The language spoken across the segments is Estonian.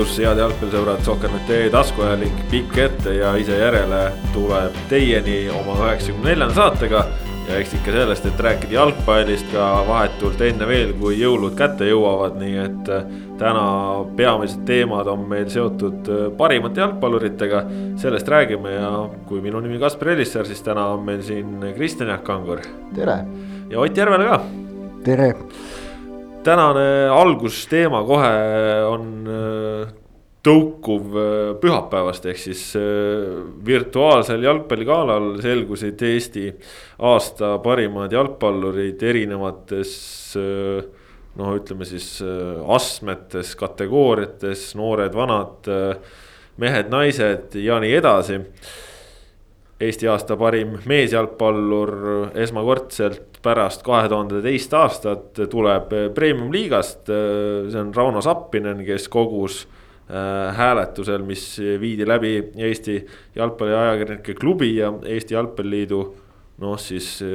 tervitus, head jalgpallisõbrad, Sokker.ee taskuajalink pikk ette ja ise järele tuleb teieni oma üheksakümne neljanda saatega. ja eks ikka sellest, et rääkida jalgpallist ka vahetult enne veel, kui jõulud kätte jõuavad, nii et äh, täna peamised teemad on meil seotud äh, parimate jalgpalluritega. sellest räägime ja kui minu nimi Kaspar Elisser, siis täna on meil siin Kristjan Jaak Kangur. tere. ja Ott Järvela ka. tere tänane algusteema kohe on äh, tõukuv äh, pühapäevast, ehk siis äh, virtuaalsel jalgpalligalal selgusid Eesti aasta parimad jalgpallurid erinevates noh, ütleme siis astmetes, kategooriates, noored-vanad, mehed-naised ja nii edasi. Eesti aasta parim meesjalgpallur esmakordselt pärast kahe tuhande teist aastat tuleb premium-liigast. see on Rauno Sappinen, kes kogus äh, hääletusel, mis viidi läbi Eesti Jalgpalliajakirjanike Klubi ja Eesti Jalgpalliliidu noh, siis äh,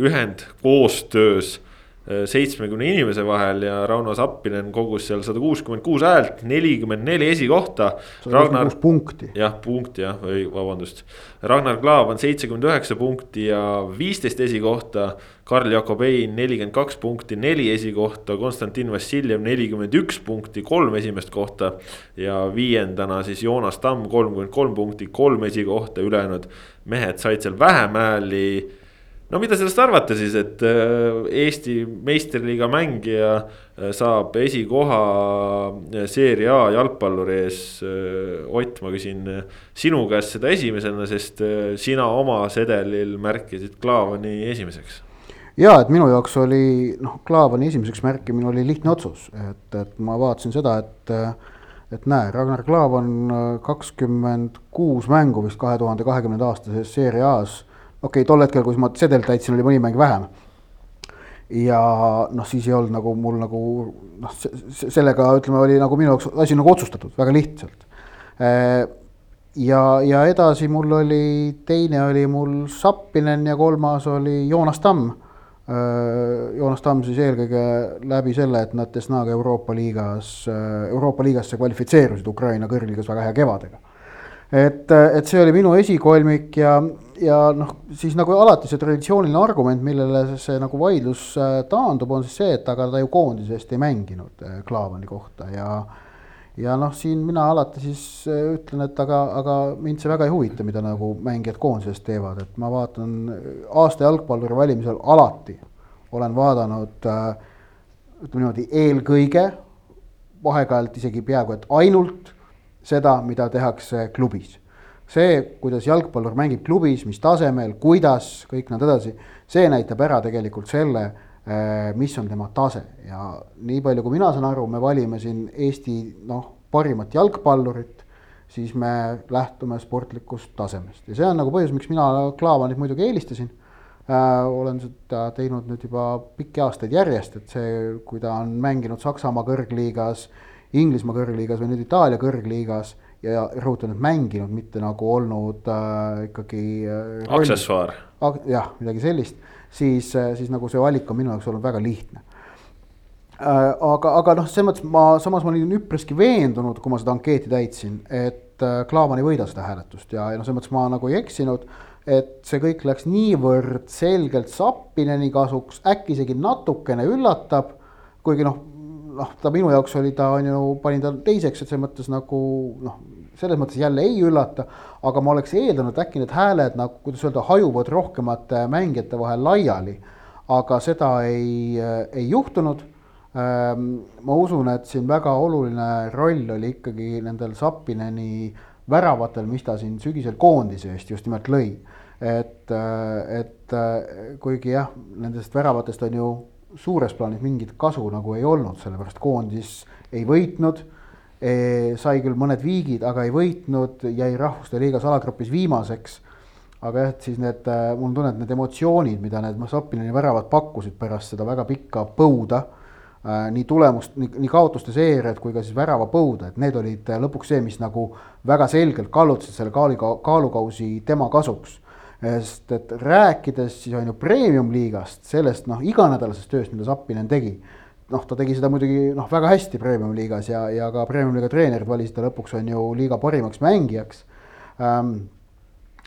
ühendkoostöös seitsmekümne inimese vahel ja Rauno Sappinen kogus seal sada kuuskümmend kuus häält, nelikümmend neli esikohta. Ragnar, punkti. jah, punkti jah, või vabandust. Ragnar Klav on seitsekümmend üheksa punkti ja viisteist esikohta. Karl Jakobein nelikümmend kaks punkti, neli esikohta, Konstantin Vassiljev nelikümmend üks punkti, kolm esimest kohta. ja viiendana siis Joonas Tamm kolmkümmend kolm punkti, kolm esikohta, ülejäänud mehed said seal vähem hääli no mida sellest arvata siis, et äh, Eesti meistriliiga mängija äh, saab esikoha äh, seeria A jalgpalluri ees. Ott, ma küsin sinu käest seda esimesena, sest sina oma sedelil märkisid Klaavani esimeseks ja et minu jaoks oli noh, Klaavani esimeseks märkimine oli lihtne otsus, et, et ma vaatasin seda, et et näe, Ragnar Klav on kakskümmend kuus mängu vist kahe tuhande kahekümnenda aasta seeria A-s okei okay,, tol hetkel, kui ma sedelit täitsin, oli mõni mäng vähem. ja noh, siis ei olnud nagu mul nagu noh, sellega ütleme, oli nagu minu jaoks asi nagu otsustatud väga lihtsalt. Ja, ja edasi mul oli, teine oli mul Sappinen ja kolmas oli Joonas Tamm. Joonas Tamm siis eelkõige läbi selle, et nad Desnaga Euroopa liigas, Euroopa liigasse kvalifitseerusid Ukraina kõrgliigas väga hea kevadega. Et, et see oli minu esikolmik ja ja noh, siis nagu alati see traditsiooniline argument, millele see nagu vaidlus äh, taandub, on siis see, et aga ta ju koondise eest ei mänginud äh, Klaavani kohta ja ja noh, siin mina alati siis äh, ütlen, et aga, aga mind see väga ei huvita, mida nagu mängijad koondises teevad, et ma vaatan aasta jalgpalluri valimisel alati olen vaadanud ütleme niimoodi, eelkõige, vahe-ajalt isegi peaaegu et ainult seda, mida tehakse klubis. See, kuidas jalgpallur mängib klubis, mis tasemel, kuidas, kõik nõnda edasi, see näitab ära tegelikult selle, eh, mis on tema tase. Ja nii palju, kui mina saan aru, me valime siin Eesti noh, parimat jalgpallurit, siis me lähtume sportlikust tasemest. Ja see on nagu põhjus, miks mina Klaavanit muidugi eelistasin. Äh,. olen seda teinud nüüd juba pikki aastaid järjest, et see, kui ta on mänginud Saksamaa kõrgliigas, Inglismaa kõrgliigas või nüüd Itaalia kõrgliigas ja rõhutan, et mänginud, mitte nagu olnud äh, ikkagi äh,. aksessuaar. jah, midagi sellist, siis äh,, siis nagu see valik on minu jaoks olnud väga lihtne äh,. aga, aga noh, selles mõttes ma, samas ma olin üpriski veendunud, kui ma seda ankeeti täitsin, et äh, Klaavan ei võida seda hääletust ja, ja noh, selles mõttes ma nagu ei eksinud et see kõik läks niivõrd selgelt Sappineni kasuks, äkki isegi natukene üllatab, kuigi noh, noh, ta minu jaoks oli ta on ju, panin ta teiseks, et selles mõttes nagu noh, selles mõttes jälle ei üllata, aga ma oleks eeldanud, äkki need hääled nagu, kuidas öelda, hajuvad rohkemate mängijate vahel laiali. aga seda ei, ei juhtunud. Ehm, ma usun, et siin väga oluline roll oli ikkagi nendel Sapineni väravatel, mis ta siin sügisel koondise eest just nimelt lõi. et, et kuigi jah, nendest väravatest on ju suures plaanis mingit kasu nagu ei olnud, sellepärast koondis ei võitnud sai küll mõned viigid, aga ei võitnud, jäi Rahvuste Liigas alagrupis viimaseks. aga jah, et siis need, äh, mul on tunne, et need emotsioonid, mida need Massapineni väravad pakkusid pärast seda väga pikka põuda äh,, nii tulemust, nii, kaotuste seeriad kui ka siis väravapõuda, et need olid lõpuks see, mis nagu väga selgelt kallutasid selle kaaluga, kaalukausi tema kasuks sest et rääkides siis on ju premium-liigast, sellest noh, iganädalasest tööst, mida Zappinen tegi noh, ta tegi seda muidugi noh, väga hästi Premium liigas ja, ja ka Premium liiga treenerid valisid ta lõpuks on ju liiga parimaks mängijaks. Ähm,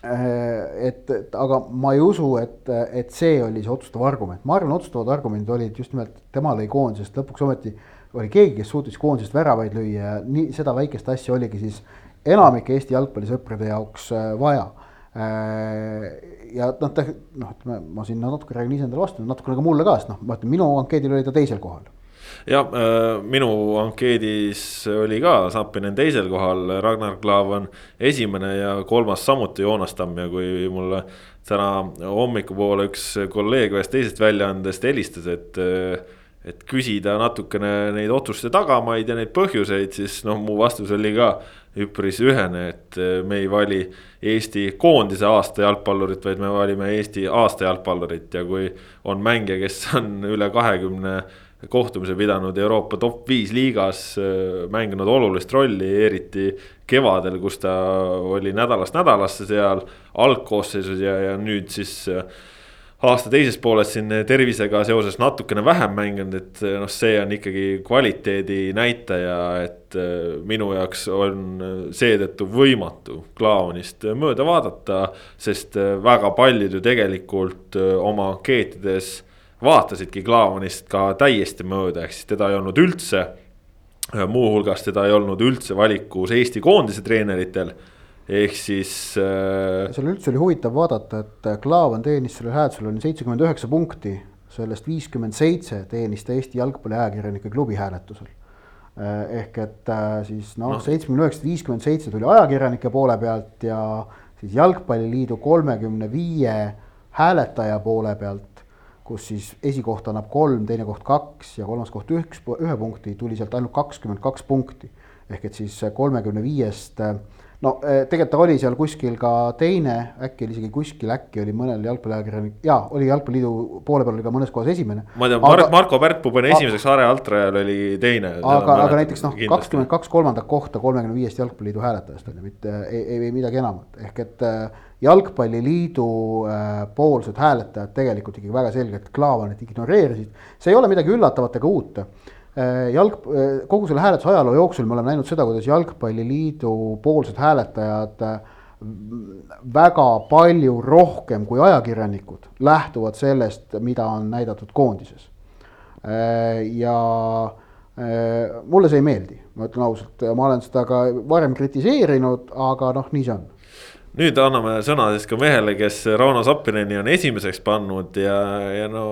et, et aga ma ei usu, et, et see oli see otsustav argument, ma arvan, otsustavad argumendid olid just nimelt, tema lõi koondisest lõpuks ometi oli keegi, kes suutis koondisest väravaid lüüa ja nii seda väikest asja oligi siis enamike Eesti jalgpallisõprade jaoks vaja. Äh, ja noh, ta noh, ütleme ma siin natuke räägin iseendale vastu, natukene ka mulle ka, sest noh, ma ütlen, minu ankeedil oli ta teisel kohal. jah äh,, minu ankeedis oli ka Zappinen teisel kohal, Ragnar Klavan esimene ja kolmas samuti Joonas Tamm ja kui mulle täna hommikupoole üks kolleeg ühest teisest väljaandest helistas, et et küsida natukene neid otsuste tagamaid ja neid põhjuseid, siis noh, mu vastus oli ka üpris ühene, et äh, me ei vali Eesti koondise aasta jalgpallurit, vaid me valime Eesti aasta jalgpallurit. Ja kui on mängija, kes on üle kahekümne kohtumise pidanud Euroopa top viis liigas, äh, mänginud olulist rolli, eriti kevadel, kus ta oli nädalast nädalasse seal algkoosseisus ja, ja nüüd siis äh, aasta teises pooles siin tervisega seoses natukene vähem mänginud, et noh, see on ikkagi kvaliteedi näitaja, et äh, minu jaoks on seetõttu võimatu Klaavonist mööda vaadata. sest äh, väga paljud ju tegelikult oma ankeetides vaatasidki Klaavonist ka täiesti mööda, ehk siis teda ei olnud üldse. muuhulgas teda ei olnud üldse valikus Eesti koondise treeneritel ehk siis äh.... seal üldse oli huvitav vaadata, et äh, Klaavan teenis sellel hääletusel oli seitsekümmend üheksa punkti, sellest viiskümmend seitse teenis ta Eesti Jalgpalli Ajakirjanike Klubi hääletusel. Äh, ehk et äh, siis noh no., seitsmekümne üheksast viiskümmend seitse tuli ajakirjanike poole pealt ja siis Jalgpalliliidu kolmekümne viie hääletaja poole pealt, kus siis esikoht annab kolm, teine koht kaks ja kolmas koht üks, ühe punkti, tuli sealt ainult kakskümmend kaks punkti. ehk et siis kolmekümne viiest äh, no eh, tegelikult ta oli seal kuskil ka teine, äkki oli isegi kuskil, äkki oli mõnel jalgpalliajakirjanik, jaa, oli Jalgpalliliidu poole peal oli ka mõnes kohas esimene. ma ei tea Mar, Marko Pärtpu pani esimeseks, Are Altrajal oli teine. aga, aga näiteks noh, kakskümmend kaks kolmandat kohta kolmekümne viiest Jalgpalliliidu hääletajast on ju, mitte ei, ei, ei midagi enamat, ehk et äh, jalgpalliliidu äh, poolsed hääletajad tegelikult ikkagi väga selgelt Klaavanit ignoreerisid. see ei ole midagi üllatavat ega uut jalg, äh, kogu selle hääletuse ajaloo jooksul me oleme näinud seda, kuidas Jalgpalliliidu poolsed hääletajad äh, väga palju rohkem kui ajakirjanikud lähtuvad sellest, mida on näidatud koondises. ja mulle see ei meeldi, ma ütlen ausalt, ma olen seda ka varem kritiseerinud, aga noh, nii see on nüüd anname sõna siis ka mehele, kes Rauno Sappineni on esimeseks pannud ja, ja no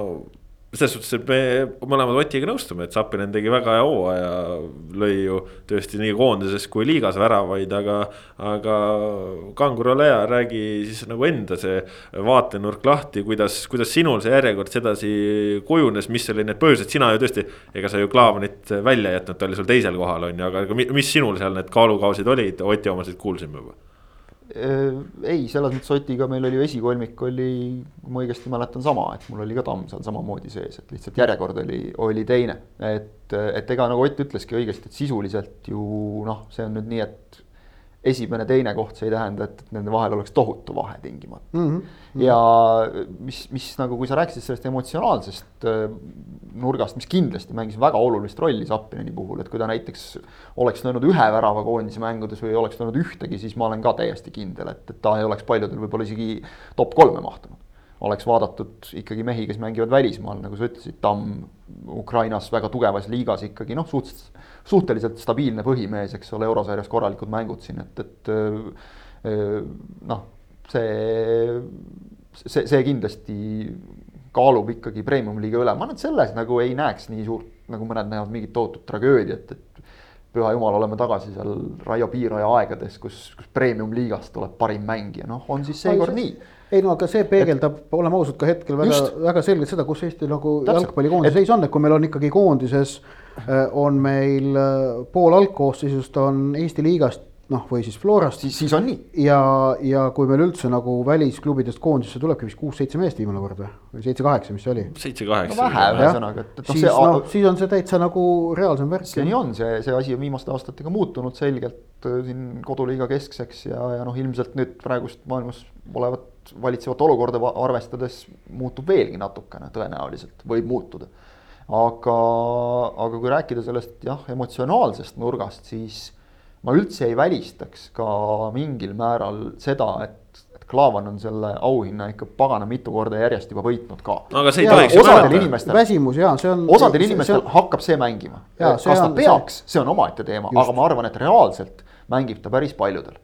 selles suhtes, et me mõlemad Otiga nõustume, et Sapinen tegi väga hea hooaja, lõi ju tõesti nii koondises kui liigas väravaid, aga. aga Kangur, ole hea, räägi siis nagu enda see vaatenurk lahti, kuidas, kuidas sinul see järjekord sedasi kujunes, mis olid need põhjused, sina ju tõesti. ega sa ju Klaavanit välja ei jätnud, ta oli sul teisel kohal, on ju, aga mis sinul seal need kaalukausid olid, Oti omasid kuulsime juba ei, selles mõttes Otiga meil oli esikolmik oli, kui ma õigesti mäletan, sama, et mul oli ka Tamm seal samamoodi sees, et lihtsalt järjekord oli, oli teine. et, et ega nagu Ott ütleski õigesti, et sisuliselt ju noh, see on nüüd nii, et esimene, teine koht, see ei tähenda, et nende vahel oleks tohutu vahe tingimata mm. -hmm. ja mis, mis nagu, kui sa rääkisid sellest emotsionaalsest äh, nurgast, mis kindlasti mängis väga olulist rolli Zappineni puhul, et kui ta näiteks oleks löönud ühe värava koondise mängudes või ei oleks löönud ühtegi, siis ma olen ka täiesti kindel, et, et ta ei oleks paljudel võib-olla isegi top kolme mahtunud oleks vaadatud ikkagi mehi, kes mängivad välismaal, nagu sa ütlesid, Tamm Ukrainas väga tugevas liigas ikkagi noh, suhteliselt, suhteliselt stabiilne põhimees, eks ole, eurosarjas korralikud mängud siin, et, et äh, noh, see, see, see kindlasti kaalub ikkagi premium-liiga üle, ma nüüd selles nagu ei näeks nii suurt, nagu mõned näevad mingit tohutut tragöödiat, et püha jumal, oleme tagasi seal Raio Piiraja aegades, kus, kus premium-liigast tuleb parim mängija, noh, on siis seekord nii. ei no aga see peegeldab, oleme ausad, ka hetkel väga, väga selgelt seda, kus Eesti nagu jalgpallikoondise seis on, et kui meil on ikkagi koondises äh, on meil äh, pool algkoosseisust on Eesti liigast noh, või siis Florast. siis, siis on nii. ja, ja kui meil üldse nagu välisklubidest koondisesse tulebki vist kuus-seitse meest viimane kord või, või seitse-kaheksa, mis see oli? seitse-kaheksa vähe ühesõnaga, et, et noh, siis, no, siis on see täitsa nagu reaalsem värk. see nii on, see, see asi on viimaste aastatega muutunud selgelt äh, siin koduliiga keskseks ja, ja noh, ilmselt nüüd praegust maailmas olevat valitsevat olukorda arvestades muutub veelgi natukene tõenäoliselt, võib muutuda aga, aga kui rääkida sellest jah, emotsionaalsest nurgast, siis ma üldse ei välistaks ka mingil määral seda, et et Klaavan on selle auhinna ikka pagana mitu korda järjest juba võitnud ka. aga see ei Jaa, tohiks ju inimestel- väsimus ja see on. osadel inimestel hakkab see mängima. Jaa, kas see ta on- peaks, see on omaette teema, aga ma arvan, et reaalselt mängib ta päris paljudel.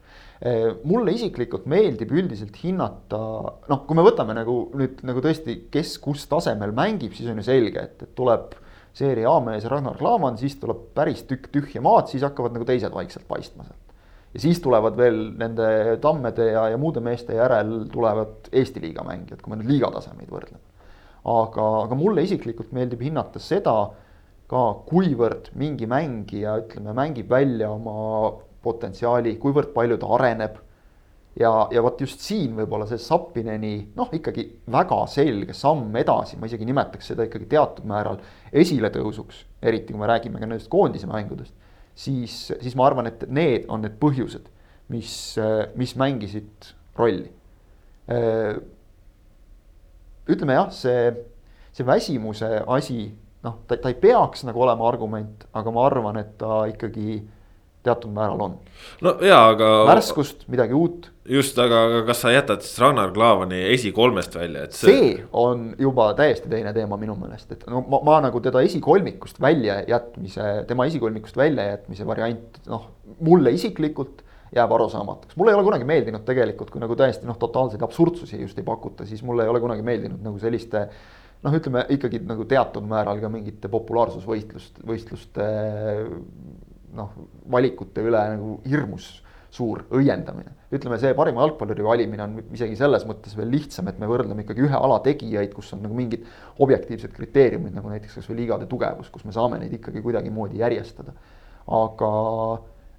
Mulle isiklikult meeldib üldiselt hinnata, noh, kui me võtame nagu nüüd nagu tõesti, kes kus tasemel mängib, siis on ju selge, et, et tuleb seeria A-mees Ragnar Klavan, siis tuleb päris tükk tühja maad, siis hakkavad nagu teised vaikselt paistma sealt. ja siis tulevad veel nende Tammede ja, ja muude meeste järel tulevad Eesti liiga mängijad, kui me nüüd liiga tasemeid võrdleme aga, aga mulle isiklikult meeldib hinnata seda ka, kuivõrd mingi mängija, ütleme, mängib välja oma potentsiaali, kuivõrd palju ta areneb. ja, ja vot just siin võib-olla see Sapineni noh, ikkagi väga selge samm edasi, ma isegi nimetaks seda ikkagi teatud määral esiletõusuks, eriti kui me räägime ka nendest koondise mängudest. siis, siis ma arvan, et need on need põhjused, mis, mis mängisid rolli ütleme jah, see, see väsimuse asi, noh, ta, ta ei peaks nagu olema argument, aga ma arvan, et ta ikkagi teatud määral on. no jaa, aga. värskust, midagi uut. just, aga, aga kas sa jätad siis Ragnar Klavani esikolmest välja, et see... see on juba täiesti teine teema minu meelest, et no ma, ma nagu teda esikolmikust välja jätmise, tema esikolmikust välja jätmise variant, noh, mulle isiklikult jääb arusaamatuks, mulle ei ole kunagi meeldinud tegelikult, kui nagu täiesti noh, totaalseid absurdsusi just ei pakuta, siis mulle ei ole kunagi meeldinud nagu selliste noh, ütleme ikkagi nagu teatud määral ka mingite populaarsusvõistlust, võistluste noh, valikute üle nagu hirmus suur õiendamine. ütleme, see parima jalgpalluri valimine on isegi selles mõttes veel lihtsam, et me võrdleme ikkagi ühe ala tegijaid, kus on nagu mingid objektiivsed kriteeriumid, nagu näiteks kasvõi liigade tugevus, kus me saame neid ikkagi kuidagimoodi järjestada. aga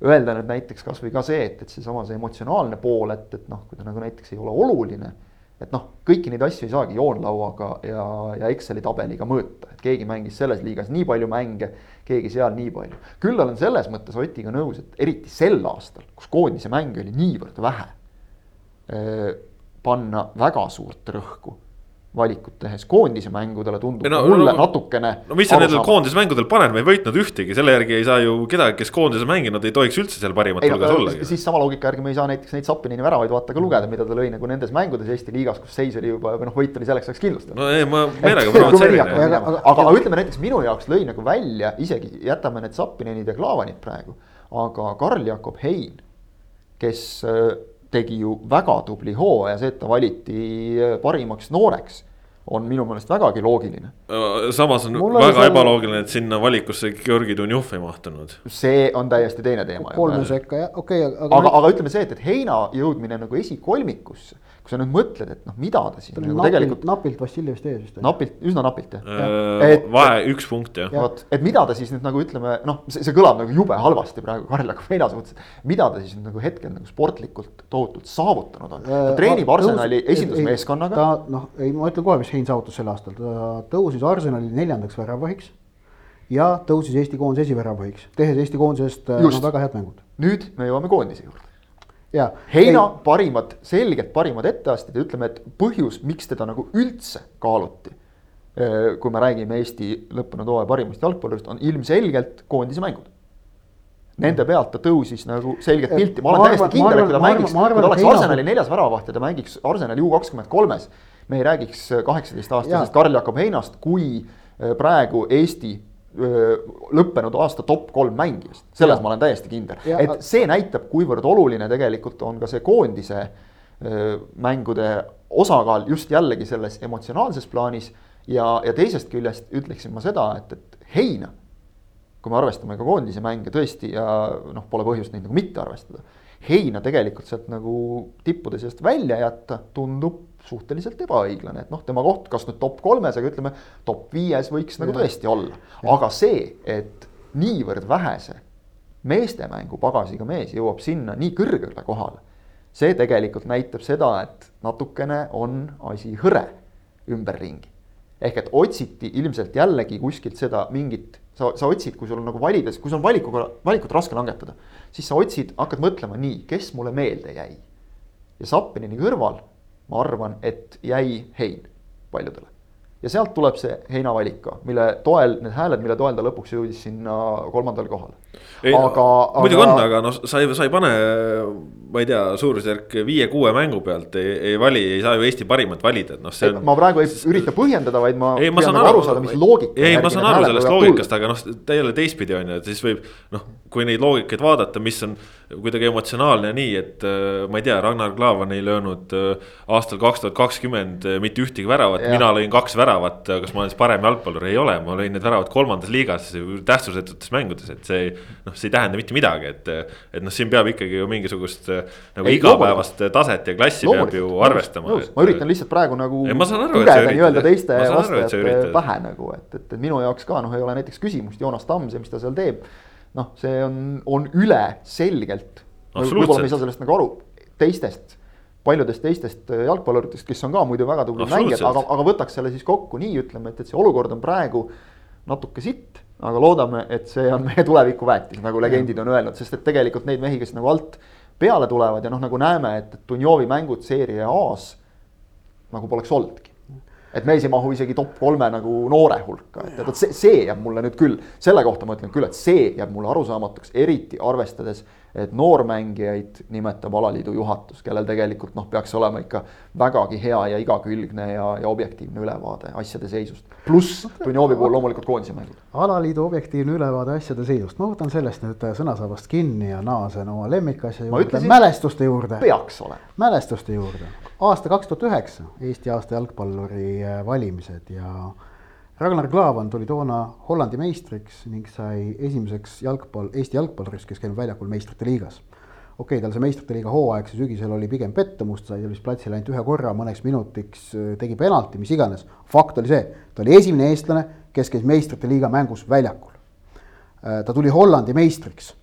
öelda nüüd näiteks kasvõi ka see, et, et seesama see emotsionaalne pool, et, et noh, kui ta nagu näiteks ei ole oluline. Et noh, kõiki neid asju ei saagi joonlauaga ja, ja Exceli tabeliga mõõta, et keegi mängis selles liigas nii palju mänge, keegi seal nii palju. küll olen selles mõttes Otiga nõus, et eriti sel aastal, kus koondise mänge oli niivõrd vähe. panna väga suurt rõhku valikut tehes koondise mängudele tundub no, mulle no, natukene. no mis sa nendel koondise mängudel paned, me ei võitnud ühtegi, selle järgi ei saa ju kedagi, kes koondises mänginud, ei tohiks üldse seal parimat hulgas olla. siis sama loogika järgi me ei saa näiteks neid Zappinini väravaid vaata ka lugeda, mida ta lõi nagu nendes mängudes Eesti liigas, kus seis oli juba või noh, võit oli selleks ajaks kindlustatud. no ei, ma meelega provotseerin. aga, aga, aga ütleme näiteks minu jaoks lõi nagu välja, isegi jätame need Zappininid ja Klaavanid praegu, aga Karl-Jakob Hein, kes tegi ju väga tubli hooaja, see, et ta valiti parimaks nooreks on minu meelest vägagi loogiline. samas on Mulle väga seal... ebaloogiline, et sinna valikusse Georgi Dunjov ei mahtunud. see on täiesti teine teema. kolme sekka jah, okei okay,. aga, aga, aga ütleme see, et, et Heina jõudmine nagu esikolmikusse, kui sa nüüd mõtled, et noh, mida ta siis nagu napilt, tegelikult. napilt Vassiljevist ees vist. napilt, üsna napilt jah ja.. vahe üks punkt jah ja.. vot, et mida ta siis nüüd nagu ütleme, noh, see, see kõlab nagu jube halvasti praegu Karl Jakob Heina suhtes. mida ta siis nüüd nagu hetkel nagu sportlikult tohutult saavutanud on, ta treenib Arsenali esindusmeeskonnaga. ta noh, ei ma ütlen kohe, mis Hein saavutas sel aastal, ta tõusis Arsenali neljandaks väravahiks ja tõusis Eesti koondise esiväravahiks, tehes Eesti koondisest no, väga head mängud. nüüd me jõuame koondise juurde. Ja, Heina ei, parimad, selgelt parimad etteastid ja ütleme, et põhjus, miks teda nagu üldse kaaluti. kui me räägime Eesti lõppenud hooaja parimast jalgpallurist, on ilmselgelt koondise mängud. Nende pealt ta tõusis nagu selget pilti, ma olen ma täiesti kindel, et kui ta mängiks, kui ta oleks Arsenali neljas väravaht ja ta mängiks Arsenali U kakskümmend kolmes. me ei räägiks kaheksateist aastasest Karl-Jakob Heinast, kui praegu Eesti lõppenud aasta top kolm mängijast, selles ja. ma olen täiesti kindel, et see näitab, kuivõrd oluline tegelikult on ka see koondise mängude osakaal just jällegi selles emotsionaalses plaanis. ja, ja teisest küljest ütleksin ma seda, et, et Heina, kui me arvestame ka koondise mänge tõesti ja noh, pole põhjust neid nagu mitte arvestada. Heina tegelikult sealt nagu tippude seast välja jätta tundub suhteliselt ebaõiglane, et noh, tema koht, kas nüüd top kolmes, aga ütleme, top viies võiks ja. nagu tõesti olla. aga see, et niivõrd vähese meestemängu pagasiga mees jõuab sinna nii kõrgele kohale. see tegelikult näitab seda, et natukene on asi hõre ümberringi. ehk et otsiti ilmselt jällegi kuskilt seda mingit, sa, sa otsid, kui sul on nagu valides, kui sul on valikuga, valikut raske langetada, siis sa otsid, hakkad mõtlema nii, kes mulle meelde jäi. ja Zappinini kõrval ma arvan, et jäi hein paljudele. ja sealt tuleb see heinavalik ka, mille toel, need hääled, mille toel ta lõpuks jõudis sinna kolmandale kohale. Aga, muidugi aga... on, aga noh, sa ei, sa ei pane, ma ei tea, suurusjärk viie-kuue mängu pealt ei, ei vali, ei saa ju Eesti parimat valida, et noh, see on. ma praegu ei ürita põhjendada, vaid ma. ei, ma saan nagu aru, saada, mis loogika. ei, ma saan aru sellest loogikast, aga noh, ta jälle teistpidi on ju, et siis võib noh, kui neid loogikaid vaadata, mis on kuidagi emotsionaalne nii, et äh, ma ei tea, Ragnar Klavan ei löönud äh, aastal kaks tuhat kakskümmend äh, mitte ühtegi väravat, mina lõin kaks väravat, kas ma olen siis parem jalgpallur, ei ole, ma lõin need väravad kolmandas liigas tähtsusetutes mängudes, et see. Noh, see ei tähenda mitte midagi, et, et noh, siin peab ikkagi ju mingisugust nagu ei, igapäevast taset ja klassi loomulikult, peab ju arvestama. ma üritan lihtsalt praegu nagu. pugeda nii-öelda teiste vastajate pähe nagu, et, et, et minu jaoks ka noh, ei ole näiteks küsimust Joonas Tamm, see, mis ta seal teeb noh, see on, on üle selgelt. võib-olla me ei saa sellest nagu aru, teistest, paljudest teistest äh, jalgpalluritest, kes on ka muidu väga tublid mängijad, aga, aga võtaks selle siis kokku nii, ütleme, et, et see olukord on praegu natuke sitt. Aga loodame, et see on meie tuleviku väetis, nagu legendid on öelnud, sest et tegelikult neid mehi, kes nagu alt peale tulevad ja noh, nagu näeme, et Dunjovi mängud seeria A-s nagu poleks olnudki. Et mees ei mahu isegi top kolme nagu noore hulka, et, et see, see jääb mulle nüüd küll, selle kohta ma ütlen küll, et see jääb mulle arusaamatuks, eriti arvestades, et noormängijaid nimetab alaliidu juhatus, kellel tegelikult noh, peaks olema ikka vägagi hea ja igakülgne ja, ja objektiivne ülevaade asjade seisust. pluss Dunjovi puhul loomulikult koondise mängud. alaliidu objektiivne ülevaade asjade seisust, ma võtan sellest nüüd sõnasabast kinni ja naasen oma lemmikasja juurde, mälestuste juurde. peaks olema. mälestuste juurde aasta kaks tuhat üheksa Eesti aasta jalgpalluri äh, valimised ja Ragnar Klavan tuli toona Hollandi meistriks ning sai esimeseks jalgpall, Eesti jalgpalluriks, kes käinud väljakul meistrite liigas. okei okay,, tal see meistrite liiga hooaeg see sügisel oli pigem pettumus, ta sai vist platsile ainult ühe korra, mõneks minutiks äh, tegi penalti, mis iganes. fakt oli see, ta oli esimene eestlane, kes käis meistrite liiga mängus väljakul. Äh, ta tuli Hollandi meistriks.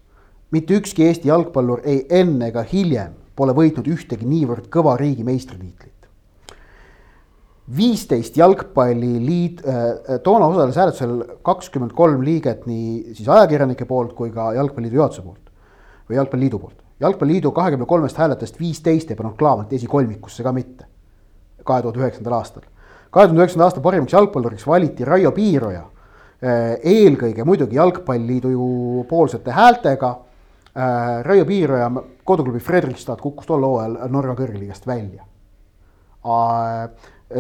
mitte ükski Eesti jalgpallur ei enne ega hiljem pole võitnud ühtegi niivõrd kõva riigi meistritiitlit. Viisteist jalgpalliliit äh,, toona osales hääletusel kakskümmend kolm liiget nii siis ajakirjanike poolt kui ka Jalgpalliliidu juhatuse poolt või Jalgpalliliidu poolt. jalgpalliliidu kahekümne kolmest hääletajast viisteist ei pannud Klaavant esikolmikusse ka mitte, kahe tuhande üheksandal aastal. kahe tuhande üheksanda aasta parimaks jalgpalluriks valiti Raio Piiroja, äh, eelkõige muidugi Jalgpalliliidu poolsete häältega äh,. Raio Piiroja koduklubi Fredrikstad kukkus tol hooajal Norra kõrgliigast välja.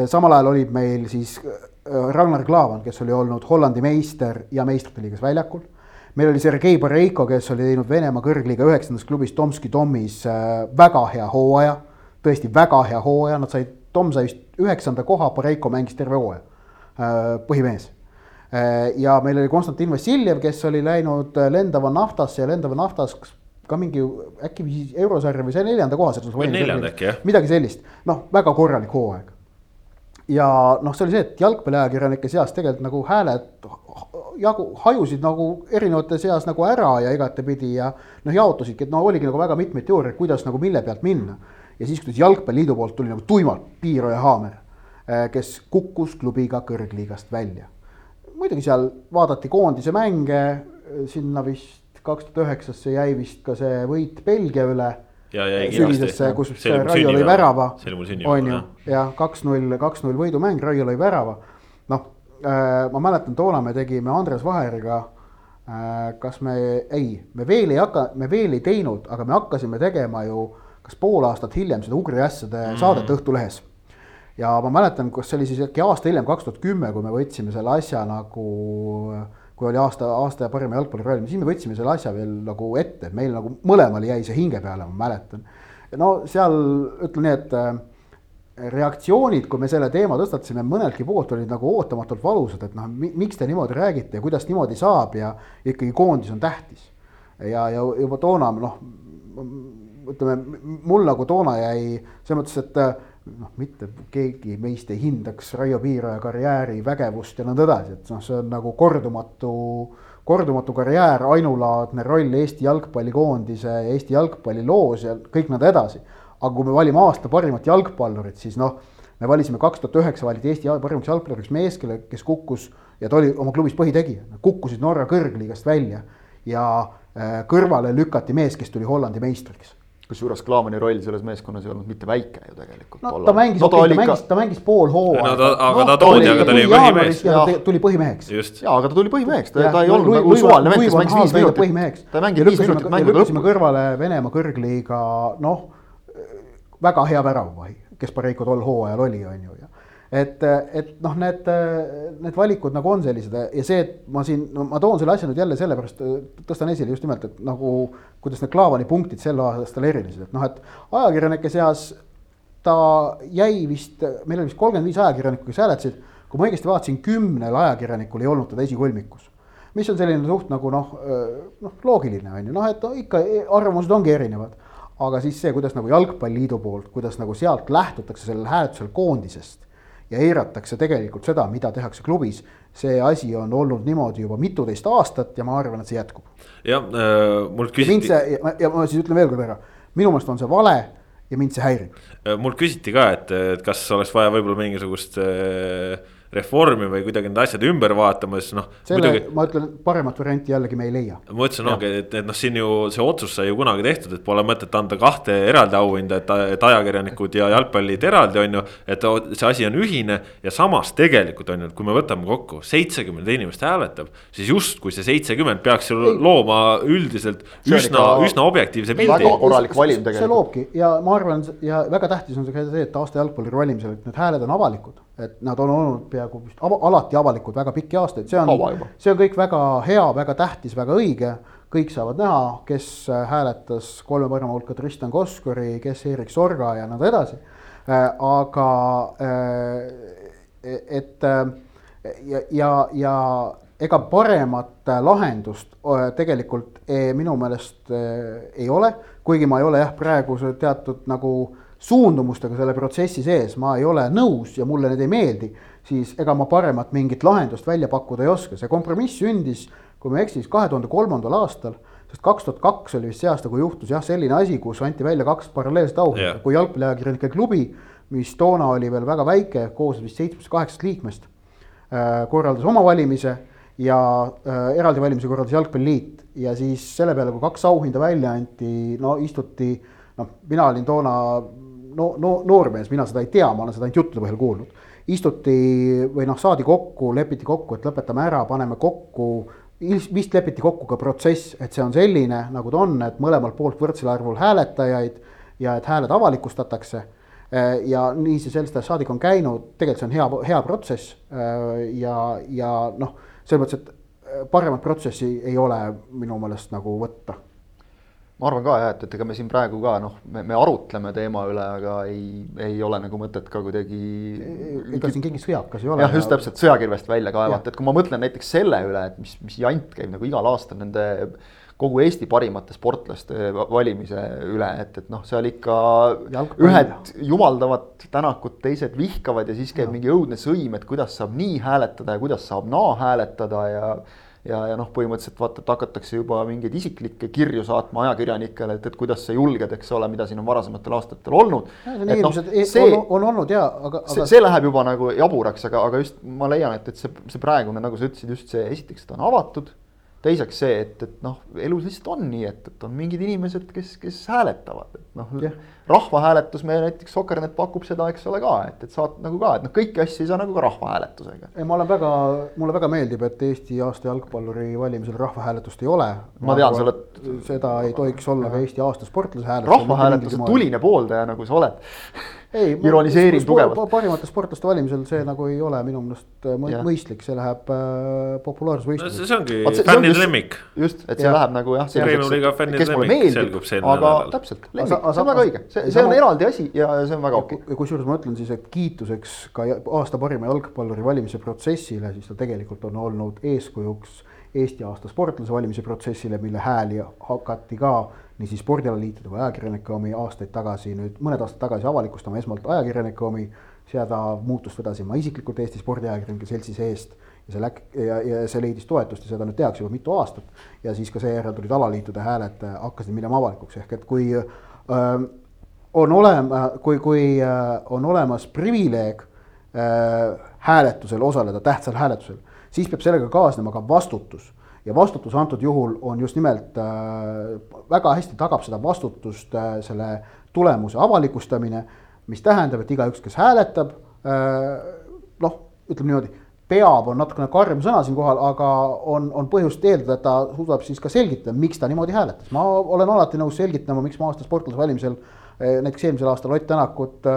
Samal ajal olid meil siis äh, Ragnar Klavan, kes oli olnud Hollandi meister ja meistrite liigas väljakul. meil oli Sergei Bareiko, kes oli teinud Venemaa kõrgliiga üheksandas klubis Tomski Tomis äh, väga hea hooaja, tõesti väga hea hooaja, nad said, Tom sai vist üheksanda koha, Bareiko mängis terve hooaja, äh, põhimees ja meil oli Konstantin Vassiljev, kes oli läinud lendava naftasse ja lendava naftas ka mingi äkki eurosarja või sai neljanda koha neljanda äkki jah. midagi sellist, noh, väga korralik hooaeg. Ja noh, see oli see, et jalgpalliajakirjanike seas tegelikult nagu hääled jagu hajusid nagu erinevate seas nagu ära ja igatepidi ja noh, jaotusidki, et no oligi nagu väga mitmeid teooriaid, kuidas nagu mille pealt minna. ja siis, kui jalgpalliliidu poolt tuli nagu tuimalt Piiro ja Haamer, eh, kes kukkus klubiga kõrgliigast välja. muidugi seal vaadati koondise mänge, sinna vist kaks tuhat üheksasse jäi vist ka see võit Belgia üle. Sügisesse, kus Raio lõi värava, on ju, jah, kaks-null, kaks-null võidumäng, Raio lõi värava. noh äh,, ma mäletan, toona me tegime Andres Vaheriga äh,, kas me, ei, me veel ei hakka, me veel ei teinud, aga me hakkasime tegema ju kas pool aastat hiljem seda Ugri ässade mm. saadet Õhtulehes. Ja ma mäletan, kas see oli siis äkki aasta hiljem, kaks tuhat kümme, kui me võtsime selle asja nagu äh, kui oli aasta, aasta parima jalgpalluri valmis, siis me võtsime selle asja veel nagu ette, meil nagu mõlemal jäi see hinge peale, ma mäletan. no seal ütlen nii, et äh, reaktsioonid, kui me selle teema tõstatasime, mõneltki poolt olid nagu ootamatult valusad, et noh, miks te niimoodi räägite ja kuidas niimoodi saab ja ikkagi koondis on tähtis. ja, ja juba toona noh, ütleme mul nagu toona jäi selles mõttes, et äh, noh, mitte keegi meist ei hindaks Raio Piiraja karjääri vägevust ja nõnda edasi, et noh, see on nagu kordumatu, kordumatu karjäär, ainulaadne roll Eesti jalgpallikoondise ja Eesti jalgpalliloos ja kõik nõnda edasi. aga kui me valime aasta parimat jalgpallurit, siis noh, me valisime kaks tuhat üheksa valiti Eesti parimaks jalgpalluriks mees, kelle, kes kukkus ja ta oli oma klubis põhitegija, kukkusid Norra kõrgliigast välja ja äh, kõrvale lükati mees, kes tuli Hollandi meistriks kusjuures Klaavani roll selles meeskonnas ei olnud mitte väike ju tegelikult. no ta mängis no,, ta, ta mängis, ta mängis pool hooaega. no ta, aga no, ta toodi, aga ta oli põhimees. tuli põhimeheks. jaa, aga ta tuli põhimeheks, ta, ta ei olnud nagu suvaline vend, kes mängis viis minutit. ta mängis viis minutit mängu lõpus. lükkasime kõrvale Venemaa kõrgliiga, noh, väga hea väravavahi, kes Pareiko tol hooajal oli, on ju, ja et, et noh, need, need valikud nagu on sellised ja see, et ma siin, no ma toon selle asja nüüd jälle sellepärast, tõstan esile just nimelt, et nagu kuidas need Klaavani punktid sel aastal erinesid, et noh, et ajakirjanike seas ta jäi vist, meil oli vist kolmkümmend viis ajakirjanikku, kes hääletasid, kui ma õigesti vaatasin, kümnel ajakirjanikul ei olnud teda esikolmikus. mis on selline suht nagu noh, noh loogiline on ju, noh, et ikka arvamused ongi erinevad aga siis see, kuidas nagu Jalgpalliliidu poolt, kuidas nagu sealt lähtutakse sellel hääletusel koondisest ja eiratakse tegelikult seda, mida tehakse klubis. see asi on olnud niimoodi juba mituteist aastat ja ma arvan, et see jätkub. jah äh,, mult küsiti. ja, ma siis ütlen veel kord ära, minu meelest on see vale ja mind see häirib. Äh, mult küsiti ka, et, et kas oleks vaja võib-olla mingisugust äh, reformi või kuidagi need asjad ümber vaatama, siis noh. selle muidugi... ma ütlen, paremat varianti jällegi me ei leia. ma ütlesin, ongi, et, et noh, siin ju see otsus sai ju kunagi tehtud, et pole mõtet anda kahte eraldi auhinda, et, et ajakirjanikud ja jalgpallid eraldi on ju. et see asi on ühine ja samas tegelikult on ju, et kui me võtame kokku, seitsekümmend inimest hääletab. siis justkui see seitsekümmend peaks ju looma üldiselt üsna, üsna objektiivse pildi. väga korralik valim tegelikult. see loobki ja ma arvan ja väga tähtis on see, et aasta jalgpalluri valimisel, et need hääled on avalikud et nad on olnud peaaegu vist ava, alati avalikud väga pikki aastaid, see on, see on kõik väga hea, väga tähtis, väga õige. kõik saavad näha, kes hääletas kolme parema hulka Tristan Koskori, kes Erik Sorga ja nõnda edasi. Äh, aga äh, et äh, ja, ja, ja ega paremat lahendust tegelikult minu meelest ei ole, kuigi ma ei ole jah, praegu teatud nagu suundumustega selle protsessi sees. Ma ei ole nõus ja mulle need ei meeldi, siis ega ma paremat mingit lahendust välja pakkuda ei oska, see kompromiss sündis, kui ma ei eksi, siis kahe tuhande kolmandal aastal, sest kaks tuhat kaks oli vist see aasta, kui juhtus jah, selline asi, kus anti välja kaks paralleelset auhinda yeah., kui jalgpalliajakirjanike klubi, mis toona oli veel väga väike, koos vist seitsmest-kaheksast liikmest, äh, korraldas oma valimise ja äh, eraldi valimise korraldas Jalgpalliliit. Ja siis selle peale, kui kaks auhinda välja anti, no istuti noh, mina olin toona no, no noormees, mina seda ei tea, ma olen seda ainult juttude põhjal kuulnud. istuti või noh, saadi kokku, lepiti kokku, et lõpetame ära, paneme kokku vist lepiti kokku ka protsess, et see on selline, nagu ta on, et mõlemalt poolt võrdsel arvul hääletajaid ja et hääled avalikustatakse. ja nii see sellest ajast saadik on käinud, tegelikult see on hea, hea protsess ja, ja noh, selles mõttes, et paremat protsessi ei ole minu meelest nagu võtta ma arvan ka jah, et, et ega me siin praegu ka noh, me, me arutleme teema üle, aga ei, ei ole nagu mõtet ka kuidagi. ega siin keegi sõjakas ei ole. jah, just täpselt sõjakirvest välja kaevata, et kui ma mõtlen näiteks selle üle, et mis, mis jant käib nagu igal aastal nende kogu Eesti parimate sportlaste valimise üle, et, et noh, seal ikka Jalgpall. ühed jumaldavad Tänakut, teised vihkavad ja siis käib ja. mingi õudne sõim, et kuidas saab nii hääletada ja kuidas saab naa hääletada ja ja, ja noh, põhimõtteliselt vaata, et hakatakse juba mingeid isiklikke kirju saatma ajakirjanikele, et, et kuidas sa julged, eks ole, mida siin on varasematel aastatel olnud. No, see on, on olnud ja, aga, aga. see läheb juba nagu jaburaks, aga, aga just ma leian, et, et see, see praegune, nagu sa ütlesid, just see esiteks ta on avatud teiseks see, et, et noh, elus lihtsalt on nii, et, et on mingid inimesed, kes, kes hääletavad, et noh yeah., rahvahääletus, me näiteks Sokernet pakub seda, eks ole ka, et, et saad nagu ka, et noh, kõiki asju ei saa nagu ka rahvahääletusega. ei, ma olen väga, mulle väga meeldib, et Eesti aasta jalgpalluri valimisel rahvahääletust ei ole. ma tean, sa oled. seda ei tohiks olla ka Eesti aasta sportlase hääletus. rahvahääletuse tuline pooldaja, nagu sa oled ei, ironiseerin tugevalt. parimate sportlaste valimisel see nagu ei ole minu meelest äh, mõistlik, see läheb äh, populaarsusvõistluseks no,. see ongi fännide lemmik. just, et see ja. läheb nagu jah. kes mulle meeldib, aga täpselt, lemmik, see on väga õige, see, see on eraldi asi ja see on väga okei okay.. kusjuures ma ütlen siis, et kiituseks ka aasta parima jalgpalluri valimise protsessile, siis ta tegelikult on olnud eeskujuks Eesti aasta sportlase valimise protsessile, mille hääli hakati ka nii siis spordialaliitude kui ajakirjanike omi aastaid tagasi, nüüd mõned aastad tagasi avalikustama esmalt ajakirjanike omi, seda muutust vedasin ma isiklikult Eesti Spordiajakirjanike Seltsi seest ja see läk- ja, ja see leidis toetust ja seda nüüd tehakse juba mitu aastat. ja siis ka seejärel tulid alaliitude hääled, äh, hakkasid minema avalikuks, ehk et kui äh, on olema, kui, kui äh, on olemas privileeg äh, hääletusel osaleda, tähtsal hääletusel, siis peab sellega kaasnema ka vastutus ja vastutus antud juhul on just nimelt äh, väga hästi tagab seda vastutust äh, selle tulemuse avalikustamine, mis tähendab, et igaüks, kes hääletab äh,, noh, ütleme niimoodi, peab, on natukene karm sõna siinkohal, aga on, on põhjust eeldada, et ta suudab siis ka selgitada, miks ta niimoodi hääletas. ma olen alati nõus selgitama, miks ma aasta sportlase valimisel näiteks eelmisel aastal Ott Tänakut äh,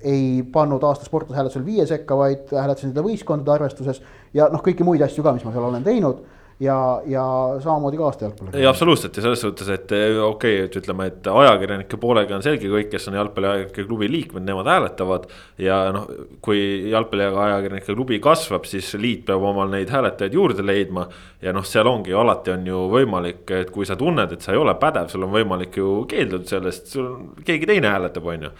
ei pannud aasta sportlase hääletusel viie sekka, vaid hääletasin teda võistkondade arvestuses ja noh, kõiki muid asju ka, mis ma seal olen teinud ja, ja samamoodi ka aasta jalgpalli. ei, absoluutselt ja selles suhtes, et eh, okei okay,, et ütleme, et ajakirjanike poolega on selge, kõik, kes on jalgpalliajakirjanike klubi liikmed, nemad hääletavad. ja noh, kui jalgpalliajakirjanike klubi kasvab, siis liit peab omal neid hääletajaid juurde leidma. ja noh, seal ongi alati on ju võimalik, et kui sa tunned, et sa ei ole pädev, sul on võimalik ju keelduda sellest, sul keegi teine hääletab, on ju.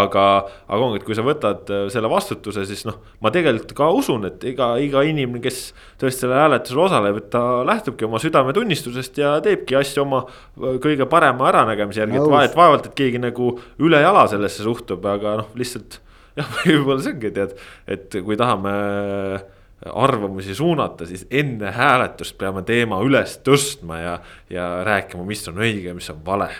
aga, aga ongi, et kui sa võtad eh, selle vastutuse, siis noh, ma tegelikult ka usun, et iga, iga inimene, kes tõesti sellel hääletusel osaleb, et ta lähtubki oma südametunnistusest ja teebki asju oma äh, kõige parema äranägemise järgi, et vahet vaevalt, et keegi nagu ülejala sellesse suhtub, aga noh, lihtsalt. jah, võib-olla see ongi tead, et kui tahame arvamusi suunata, siis enne hääletust peame teema üles tõstma ja, ja rääkima, mis on õige, mis on vale.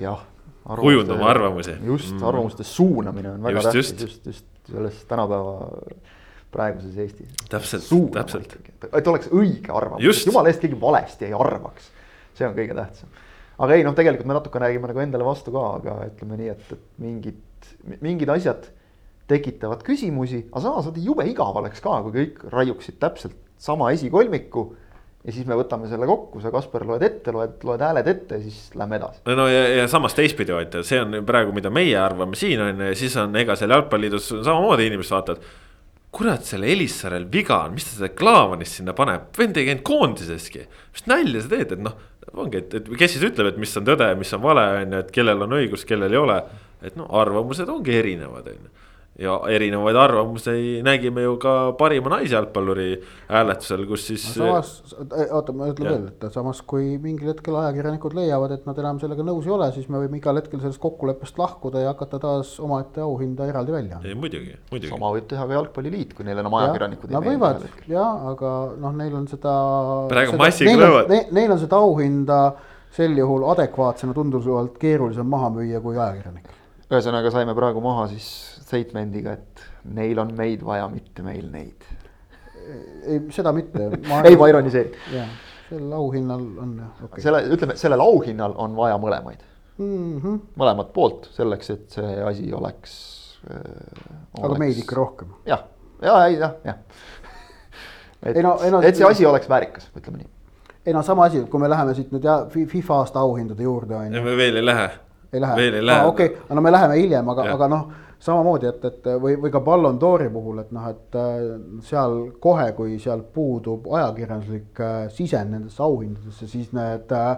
jah. kujundama arvamusi. just mm., arvamuste suunamine on väga just, tähtis just, just, just selles tänapäeva praeguses Eestis. täpselt, täpselt. et oleks õige arvamus, et jumala eest keegi valesti ei arvaks. see on kõige tähtsam. aga ei noh, tegelikult me natuke räägime nagu endale vastu ka, aga ütleme nii, et, et mingid, mingid asjad tekitavad küsimusi, aga samas vaata jube igav oleks ka, kui kõik raiuksid täpselt sama esikolmiku ja siis me võtame selle kokku, sa Kaspar loed ette, loed, loed hääled ette ja siis lähme edasi. no, no ja, ja samas teistpidi vaata, see on praegu, mida meie arvame siin on ju ja siis on, ega seal jalgpalliliidus samamoodi inimesed vaatavad kurat, selle Elissaarel viga on, mis ta seda Klaavanist sinna paneb, vend ei käinud koondiseski. mis nalja sa teed, et noh, ongi, et, et kes siis ütleb, et mis on tõde, mis on vale, on ju, et kellel on õigus, kellel ei ole. et no arvamused ongi erinevad, on ju ja erinevaid arvamusi nägime ju ka parima naisjalgpalluri hääletusel, kus siis. samas, oota, ma ütlen veel, et samas kui mingil hetkel ajakirjanikud leiavad, et nad enam sellega nõus ei ole, siis me võime igal hetkel sellest kokkuleppest lahkuda ja hakata taas omaette auhinda eraldi välja andma. muidugi, muidugi. sama võib teha ka Jalgpalliliit, kui neil enam ajakirjanikud ei meeldi. Nad võivad ja, aga noh, neil on seda. praegu massiga löövad. Neil on seda auhinda sel juhul adekvaatsena tunduvalt keerulisem maha müüa kui ajakirjanikel. ühesõnaga saime praegu maha siis statement'iga, et neil on meid vaja, mitte meil neid. ei, seda mitte ei, ma ironiseerin. jah, sellel auhinnal on jah okay.. selle, ütleme, sellel auhinnal on vaja mõlemaid mm. -hmm. mõlemat poolt selleks, et see asi oleks äh,. aga oleks... meid ikka rohkem. jah, ja, ei jah, jah. et, no, no, et see asi oleks väärikas, ütleme nii. ei no sama asi, kui me läheme siit nüüd ja FIFA aasta auhindade juurde on ju. me veel ei lähe. ei lähe, veel ei lähe. okei okay., no me läheme hiljem, aga, aga noh samamoodi, et, et või, või ka Ballon d'Ori puhul, et noh, et äh, seal kohe, kui sealt puudub ajakirjanduslik äh, sisend nendesse auhindadesse, siis need äh,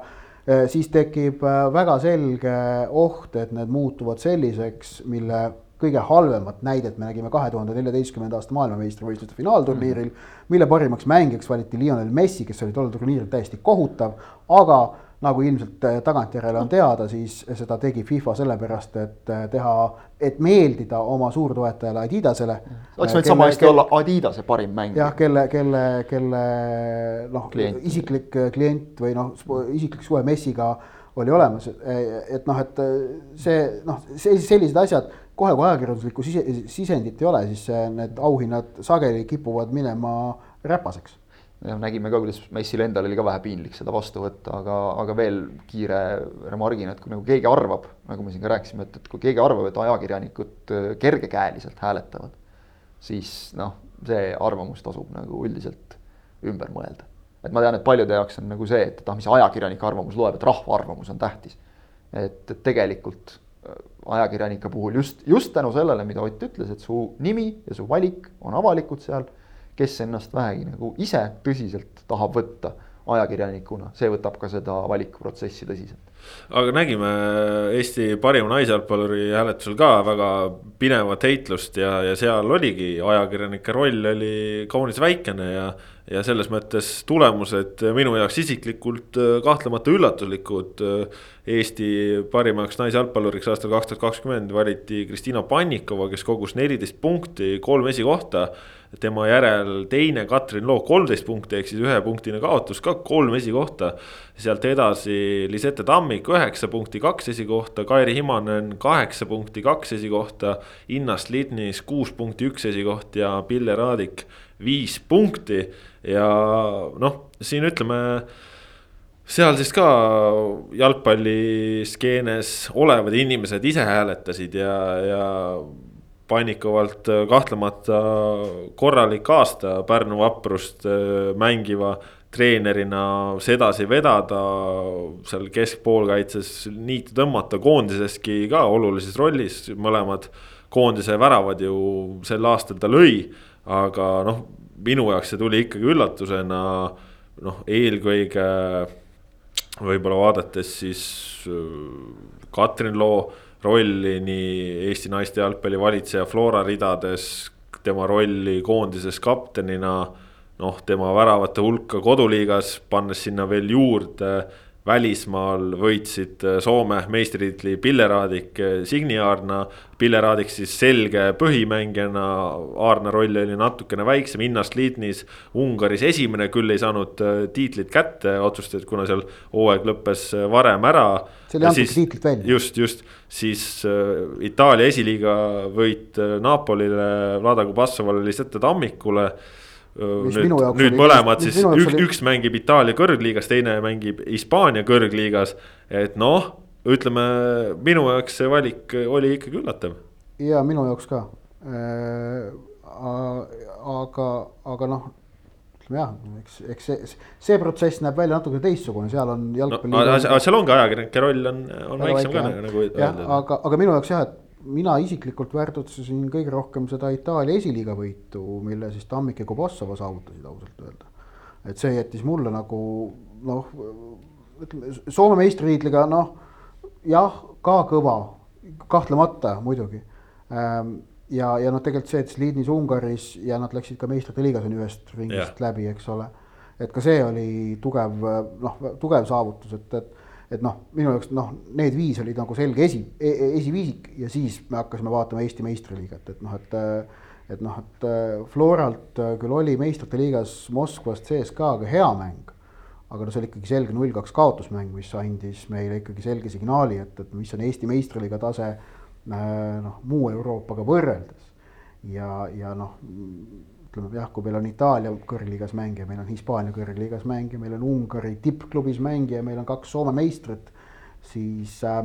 siis tekib väga selge oht, et need muutuvad selliseks, mille kõige halvemat näidet me nägime kahe tuhande neljateistkümnenda aasta maailmameistrivõistluste finaalturniiril, mille parimaks mängijaks valiti Lionel Messi, kes oli tollel turniiril täiesti kohutav, aga nagu ilmselt äh, tagantjärele on teada, siis seda tegi FIFA sellepärast, et äh, teha, et meeldida oma suurtoetajale Adidasele. oleks võinud sama hästi olla Adidase parim mängija. jah, kelle, kelle, kelle noh, isiklik äh, klient või noh, isiklik suhe Messiga oli olemas, et noh, et see noh, sellised asjad kohe, kui ajakirjanduslikku sise, sisendit ei ole, siis need auhinnad sageli kipuvad minema räpaseks noh, nägime ka, kuidas Messil endal oli ka vähe piinlik seda vastu võtta, aga, aga veel kiire remargina, et kui nagu keegi arvab, nagu me siin ka rääkisime, et, et kui keegi arvab, et ajakirjanikud äh, kergekäeliselt hääletavad, siis noh, see arvamus tasub nagu üldiselt ümber mõelda. et ma tean, et paljude jaoks on nagu see, et, et ah, mis ajakirjanike arvamus loeb, et rahva arvamus on tähtis. et, et tegelikult äh, ajakirjanike puhul just, just tänu sellele, mida Ott ütles, et su nimi ja su valik on avalikud seal kes ennast vähegi nagu ise tõsiselt tahab võtta ajakirjanikuna, see võtab ka seda valikuprotsessi tõsiselt aga nägime Eesti parima naisjalgpalluri hääletusel ka väga pinevat heitlust ja, ja seal oligi ajakirjanike roll oli kaunis väikene ja. Ja selles mõttes tulemused minu jaoks isiklikult äh, kahtlemata üllatuslikud. Eesti parimaks naisjalgpalluriks aastal kaks tuhat kakskümmend valiti Kristina Pannikova, kes kogus neliteist punkti, kolm esikohta tema järel teine Katrin Look kolmteist punkti ehk siis ühepunktine kaotus ka kolm esikohta. sealt edasi Lisette Tammik üheksa punkti, kaks esikohta, Kairi Himanen kaheksa punkti, kaks esikohta. Innast Lidnis kuus punkti, üks esikoht ja Pille Raadik viis punkti ja noh, siin ütleme seal siis ka jalgpalliskeenes olevad inimesed ise hääletasid ja, ja Pannikovalt kahtlemata korralik aasta Pärnu vaprust äh, mängiva treenerina sedasi vedada, seal keskpoolkaitses niitu tõmmata, koondiseski ka olulises rollis, mõlemad koondise väravad ju sel aastal ta lõi. Aga noh, minu jaoks see tuli ikkagi üllatusena, noh eelkõige võib-olla vaadates siis äh, Katrin Loo rolli nii Eesti naiste jalgpalli valitseja Flora ridades, tema rolli koondises kaptenina. noh, tema väravate hulka koduliigas, pannes sinna veel juurde välismaal võitsid äh, Soome meistritiitli Pille Raadik, äh, Signi Aarna. Pille Raadik siis selge põhimängijana, Aarna roll oli natukene väiksem, Innast Liitnis. Ungaris esimene küll ei saanud äh, tiitlit kätte, otsustati, kuna seal hooaeg lõppes varem ära. seal ei antud tiitlit välja. just, just, siis Itaalia esiliiga võit Napolile, Vlada Kubassovale, Lisette Tammikule äh, nüüd, nüüd mõlemad siis, üks, oli... üks mängib Itaalia kõrgliigas, teine mängib Hispaania kõrgliigas. et noh, ütleme minu jaoks see valik oli ikkagi üllatav. ja minu jaoks ka äh,. aga, aga noh ütleme jah, eks, eks see, see protsess näeb välja natuke teistsugune, seal on jalgpalli no,. aga seal ongi ajakirjanike roll on, on väiksem ka nagu öeldud. aga, aga minu jaoks jah, et mina isiklikult väärtustasin kõige rohkem seda Itaalia esiliiga võitu, mille siis Tammik ja Kobossova saavutasid ausalt öelda. et see jättis mulle nagu noh, ütleme Soome meistritiitliga noh, jah, ka kõva, kahtlemata muidugi ähm, ja, ja noh, tegelikult see, et Sliidnis Ungaris ja nad läksid ka meistrite liigas on ühest ringist yeah. läbi, eks ole. et ka see oli tugev noh, tugev saavutus, et, et et noh, minu jaoks noh, need viis olid nagu selge esi e, e, esiviisik ja siis me hakkasime vaatama Eesti meistriliigat, et noh, et. et noh, et Floralt küll oli meistrite liigas Moskvast CSKA-ga hea mäng. aga no see oli ikkagi selge null-kaks kaotusmäng, mis andis meile ikkagi selge signaali, et, et mis on Eesti meistriliiga tase noh, muu Euroopaga võrreldes. ja, ja noh ütleme jah, kui meil on Itaalia kõrgliigas mängija, meil on Hispaania kõrgliigas mängija, meil on Ungari tippklubis mängija, meil on kaks Soome meistrit, siis äh,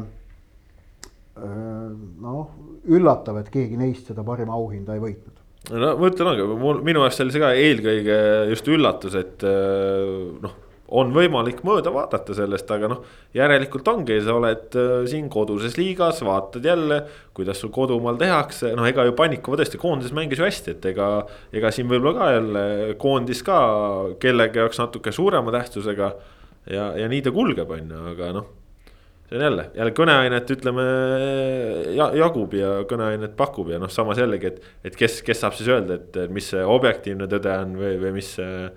äh, noh, üllatav, et keegi neist seda parima auhinda ei võitnud. No ma ütlen, aga mul, minu jaoks oli see ka eelkõige just üllatus, et äh, noh on võimalik mööda vaadata sellest, aga noh, järelikult ongi, sa oled äh, siin koduses liigas, vaatad jälle, kuidas sul kodumaal tehakse, noh, ega ju Pannikova tõesti koondises mängis ju hästi, et ega. ega siin võib-olla ka jälle koondis ka kellegi jaoks natuke suurema tähtsusega ja, ja nii ta kulgeb, on ju, aga noh see on jälle, jälle kõneainet ütleme ja, jagub ja kõneainet pakub ja noh, samas jällegi, et, et kes, kes saab siis öelda, et mis see objektiivne tõde on või, või mis see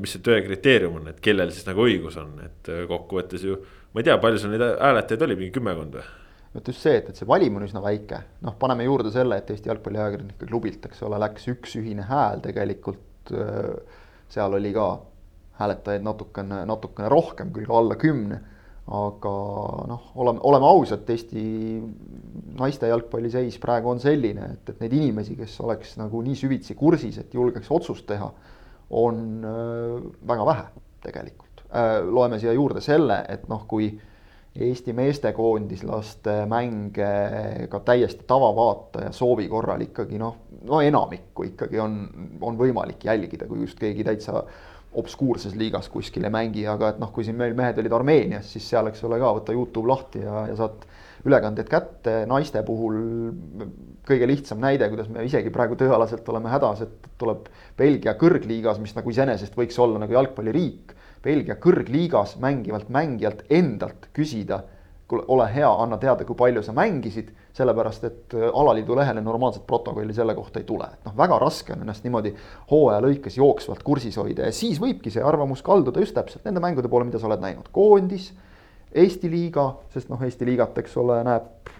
mis see tõe kriteerium on, et kellel siis nagu õigus on, et äh, kokkuvõttes ju. ma ei tea, palju sul neid hääletajaid oli, mingi kümmekond või? vot just see, et, et see valim on üsna väike, noh, paneme juurde selle, et Eesti Jalgpalliajakirjanike klubilt, eks ole, läks üks ühine hääl tegelikult. Äh, seal oli ka hääletajaid natukene, natukene rohkem, küll alla kümne. aga noh, oleme, oleme ausad, Eesti naiste jalgpalli seis praegu on selline, et, et neid inimesi, kes oleks nagu nii süvitsi kursis, et julgeks otsust teha on äh, väga vähe tegelikult. Äh, loeme siia juurde selle, et noh, kui Eesti meestekoondislaste mänge ka täiesti tavavaataja soovi korral ikkagi noh, no enamikku ikkagi on, on võimalik jälgida, kui just keegi täitsa obskuurses liigas kuskil ei mängi, aga et noh, kui siin meil mehed olid Armeenias, siis seal, eks ole ka, võta Youtube lahti ja, ja saad ülekandeid kätte, naiste puhul kõige lihtsam näide, kuidas me isegi praegu tööalaselt oleme hädas, et tuleb Belgia kõrgliigas, mis nagu iseenesest võiks olla nagu jalgpalliriik. Belgia kõrgliigas mängivalt mängijalt endalt küsida kuule, ole hea, anna teada, kui palju sa mängisid, sellepärast et äh, alaliidu lehele normaalset protokolli selle kohta ei tule, et noh, väga raske on ennast niimoodi hooaja lõikes jooksvalt kursis hoida ja siis võibki see arvamus kalduda just täpselt nende mängude poole, mida sa oled näinud, koondis, Eesti liiga, sest noh, Eesti liigat, eks ole, näeb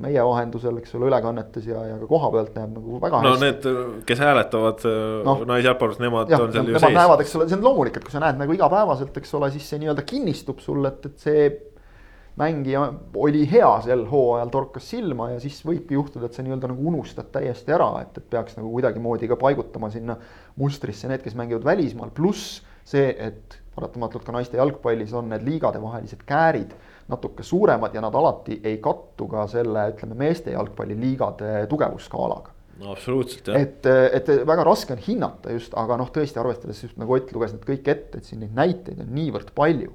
meie vahendusel, eks ole, ülekannetes ja, ja ka koha pealt näeb nagu väga no hästi. need, kes hääletavad no, naisjalgpallurist, nemad jah, on seal ju sees. näevad, eks ole, see on loomulik, et kui sa näed nagu igapäevaselt, eks ole, siis see nii-öelda kinnistub sulle, et, et see mängija oli hea sel hooajal, torkas silma ja siis võibki juhtuda, et sa nii-öelda nagu unustad täiesti ära, et, et peaks nagu kuidagimoodi ka paigutama sinna mustrisse need, kes mängivad välismaal, pluss see, et paratamatult ka naiste jalgpallis on need liigadevahelised käärid natuke suuremad ja nad alati ei kattu ka selle, ütleme, meeste jalgpalliliigade tugevusskaalaga no absoluutselt jah. et, et väga raske on hinnata just, aga noh, tõesti arvestades just nagu Ott luges need kõik ette, et siin neid näiteid on niivõrd palju.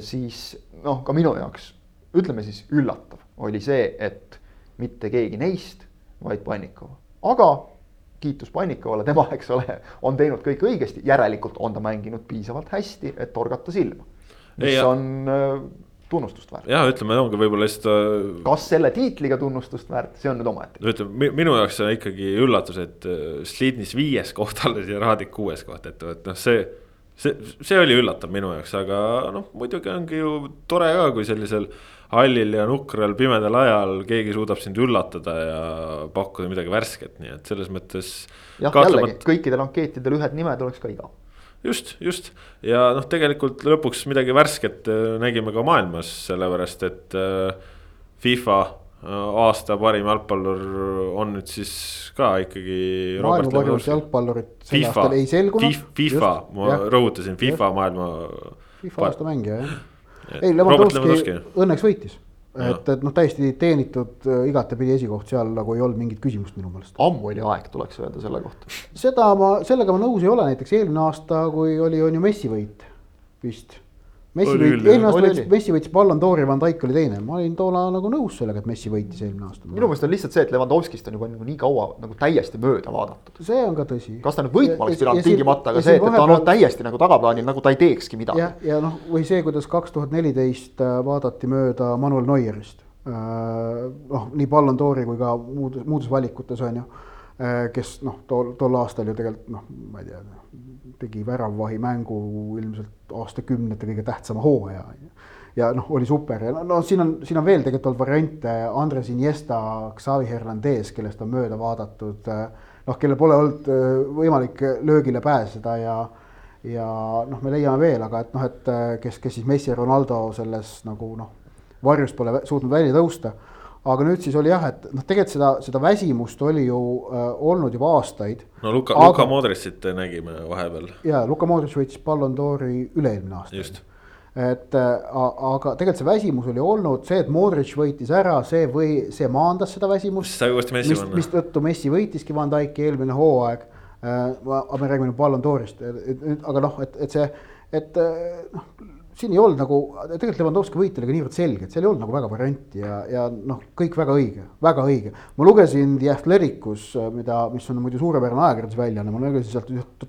siis noh, ka minu jaoks ütleme siis üllatav oli see, et mitte keegi neist, vaid Pannikov, aga kiitus Pannikovale, tema, eks ole, on teinud kõik õigesti, järelikult on ta mänginud piisavalt hästi, et torgata silma. mis ja- on äh, tunnustust väärt. jah, ütleme ongi võib-olla lihtsalt kas selle tiitliga tunnustust väärt, see on nüüd omaette. ütleme minu jaoks on ikkagi üllatus, et äh, Slidnis viies koht alles ja Raadik kuues koht, et, et noh, see. See, see oli üllatav minu jaoks, aga noh, muidugi ongi ju tore ka, kui sellisel hallil ja nukral pimedal ajal keegi suudab sind üllatada ja pakkuda midagi värsket, nii et selles mõttes. jah, jällegi kõikidel ankeetidel ühed nimed oleks ka igav just, just ja noh, tegelikult lõpuks midagi värsket äh, nägime ka maailmas, sellepärast et äh, FIFA aasta parim jalgpallur on nüüd siis ka ikkagi. maailma parimat jalgpallurit sel aastal ei selgunud. FIFA, ma jah, rõhutasin, FIFA just. maailma. FIFA aasta mängija jah. ei, Levanovski õnneks võitis et, et noh, täiesti teenitud igatepidi esikoht seal nagu ei olnud mingit küsimust minu meelest. ammu oli aeg, tuleks öelda selle kohta. seda ma, sellega ma nõus ei ole, näiteks eelmine aasta, kui oli, on ju Messi võit vist. Messi võit, eelmine aasta võitis, Messi võitis Ballon d'Ori, Van Dijk oli teine, ma olin toona nagu nõus sellega, et Messi võitis eelmine aasta. minu meelest on lihtsalt see, et Levandovskist on juba nagu nii kaua nagu täiesti mööda vaadatud. see on ka tõsi. kas ta nüüd võitma oleks pidanud tingimata, aga see, et, et ta on olnud täiesti nagu tagaplaanil, nagu ta ei teekski midagi. ja, ja noh, või see, kuidas kaks tuhat neliteist vaadati mööda Manuel Neuerist noh, nii Ballon d'Ori kui ka muudes, muudes valikutes on ju. kes noh, tol, tol aastal ju tegelikult noh, ma ei tea, tegi väravvahi mängu ilmselt aastakümnete kõige tähtsama hooaja. ja noh, oli super ja no, no siin on, siin on veel tegelikult olnud variante, Andres Iniesta, Xavi Hernandez, kellest on mööda vaadatud. noh, kellel pole olnud võimalik löögile pääseda ja ja noh, me leiame veel, aga et noh, et kes, kes siis Messi ja Ronaldo selles nagu noh varjust pole suutnud välja tõusta. Aga nüüd siis oli jah, et noh, tegelikult seda, seda väsimust oli ju äh, olnud juba aastaid. no Luka aga..., Luka Modricit nägime vahepeal. ja Luka Modric võitis Ballon d'Ori üle-eelmine aasta. just et aga tegelikult see väsimus oli olnud see, et Modric võitis ära, see või see maandas seda väsimust. sai uuesti Messi panna. mistõttu Messi võitiski Van Dyke'i eelmine hooaeg äh,. aga me räägime nüüd Ballon d'Orist, aga noh, et, et see, et noh siin ei olnud nagu, tegelikult Levanovski võit oli ka niivõrd selge, et seal ei olnud nagu väga varianti ja, ja noh, kõik väga õige, väga õige. ma lugesin The Athleticus, mida, mis on muidu suurepärane ajakirjandusväljaanne, ma lugesin sealt üht,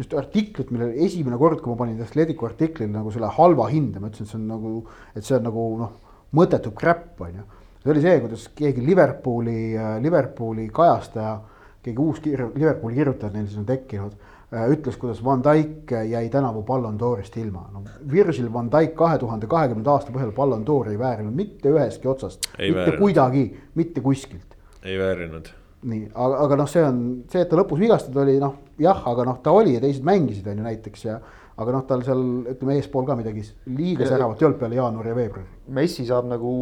just artiklit, millele esimene kord, kui ma panin The Athleticu artiklile nagu selle halva hinde, ma ütlesin, et see on nagu, et see on nagu noh, mõttetu crap, on ju. see oli see, kuidas keegi Liverpooli, Liverpooli kajastaja, keegi uus kir-, Liverpooli kirjutaja neil siis on tekkinud ütles, kuidas Van Dijk jäi tänavu Ballon d'Orist ilma. no Virgil van Dijk kahe tuhande kahekümnenda aasta põhjal Ballon d'Ori ei väärinud mitte ühestki otsast, mitte väärinud. kuidagi, mitte kuskilt. ei väärinud. nii, aga, aga noh, see on see, et ta lõpus vigastatud oli, noh jah, aga noh, ta oli ja teised mängisid, on ju näiteks ja aga noh, tal seal ütleme eespool ka midagi liiga säravat ei olnud peale jaanuari ja veebruari. Messi saab nagu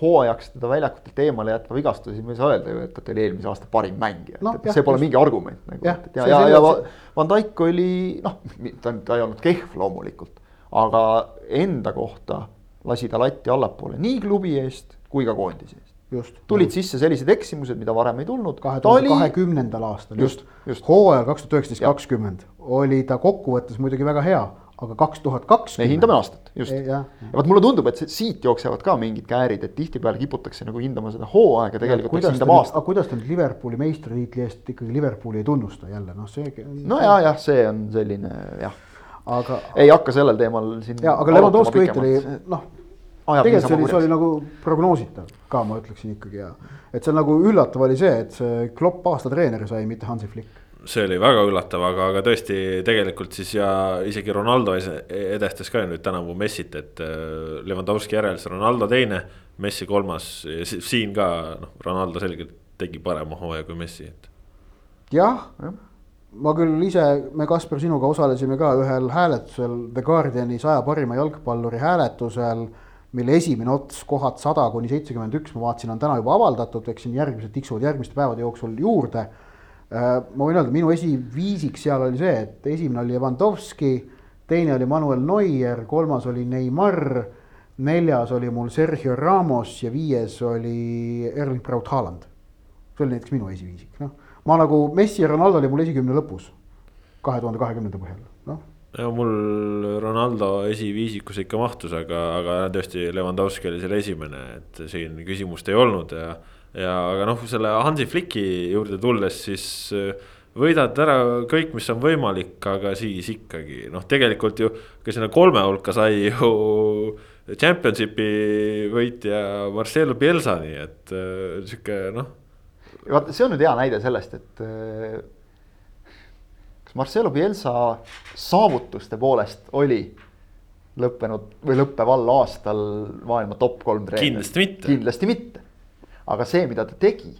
hooajaks teda väljakutelt eemale jätma vigastusi, me ei saa öelda ju, et ta oli eelmise aasta parim mängija no,, et jah, see pole just. mingi argument nagu. ja, ja, ja, ja Van Dijk oli noh, ta, ta ei olnud kehv loomulikult, aga enda kohta lasi ta latti allapoole nii klubi eest kui ka koondise eest. Just, tulid sisse sellised eksimused, mida varem ei tulnud. kahe tuhande kahekümnendal aastal just, just. hooajal kaks tuhat üheksateist, kakskümmend oli ta kokkuvõttes muidugi väga hea aga kaks tuhat kakskümmend. me hindame aastat, just. ja, ja vot mulle tundub, et siit jooksevad ka mingid käärid, et tihtipeale kiputakse nagu hindama seda hooaega, tegelikult peaks hindama aastat. aga kuidas ta nüüd Liverpooli meistritiitli eest ikkagi Liverpooli ei tunnusta jälle, noh see. no ja, jah, see on selline jah. aga, ei hakka sellel teemal siin. ja aga Levanovski võit oli noh, tegelikult see oli, see oli nagu prognoositav ka, ma ütleksin ikkagi ja. et see nagu üllatav oli see, et see Klopp aasta treeneri sai, mitte Hansi Flick. See oli väga üllatav, aga, aga tõesti tegelikult siis ja isegi Ronaldo edestas ka nüüd tänavu Messit, et äh, Lewandowski järel see Ronaldo teine, Messi kolmas siin ka noh, Ronaldo selgelt tegi parema hooaja kui Messi, et. jah Jah. ma küll ise, me Kaspar sinuga osalesime ka ühel hääletusel The Guardiani saja parima jalgpalluri hääletusel, mille esimene ots, kohad sada kuni seitsekümmend üks, ma vaatasin, on täna juba avaldatud, eks siin järgmised tiksuvad järgmiste päevade jooksul juurde. Ma võin öelda, minu esiviisik seal oli see, et esimene oli Lewandowski, teine oli Manuel Neuer, kolmas oli Neimar, neljas oli mul Sergio Ramos ja viies oli Erling Braut Haaland. see oli näiteks minu esiviisik, noh ma nagu Messi ja Ronaldo oli mul esikümne lõpus, kahe tuhande kahekümnenda põhjal, noh. ja mul Ronaldo esiviisikus ikka mahtus, aga, aga tõesti Lewandowski oli seal esimene, et siin küsimust ei olnud ja. Ja aga noh, selle Hansi Flicki juurde tulles, siis äh, võidad ära kõik, mis on võimalik, aga siis ikkagi noh, tegelikult ju ka sinna kolme hulka sai ju championship'i võitja Marcelo Pielsa, nii et äh, sihuke noh. vaata, see on nüüd hea näide sellest, et äh, kas Marcelo Pielsa saavutuste poolest oli lõppenud või lõppeval aastal maailma top kolm treener? Kindlasti mitte. kindlasti mitte. Aga see, mida ta tegi,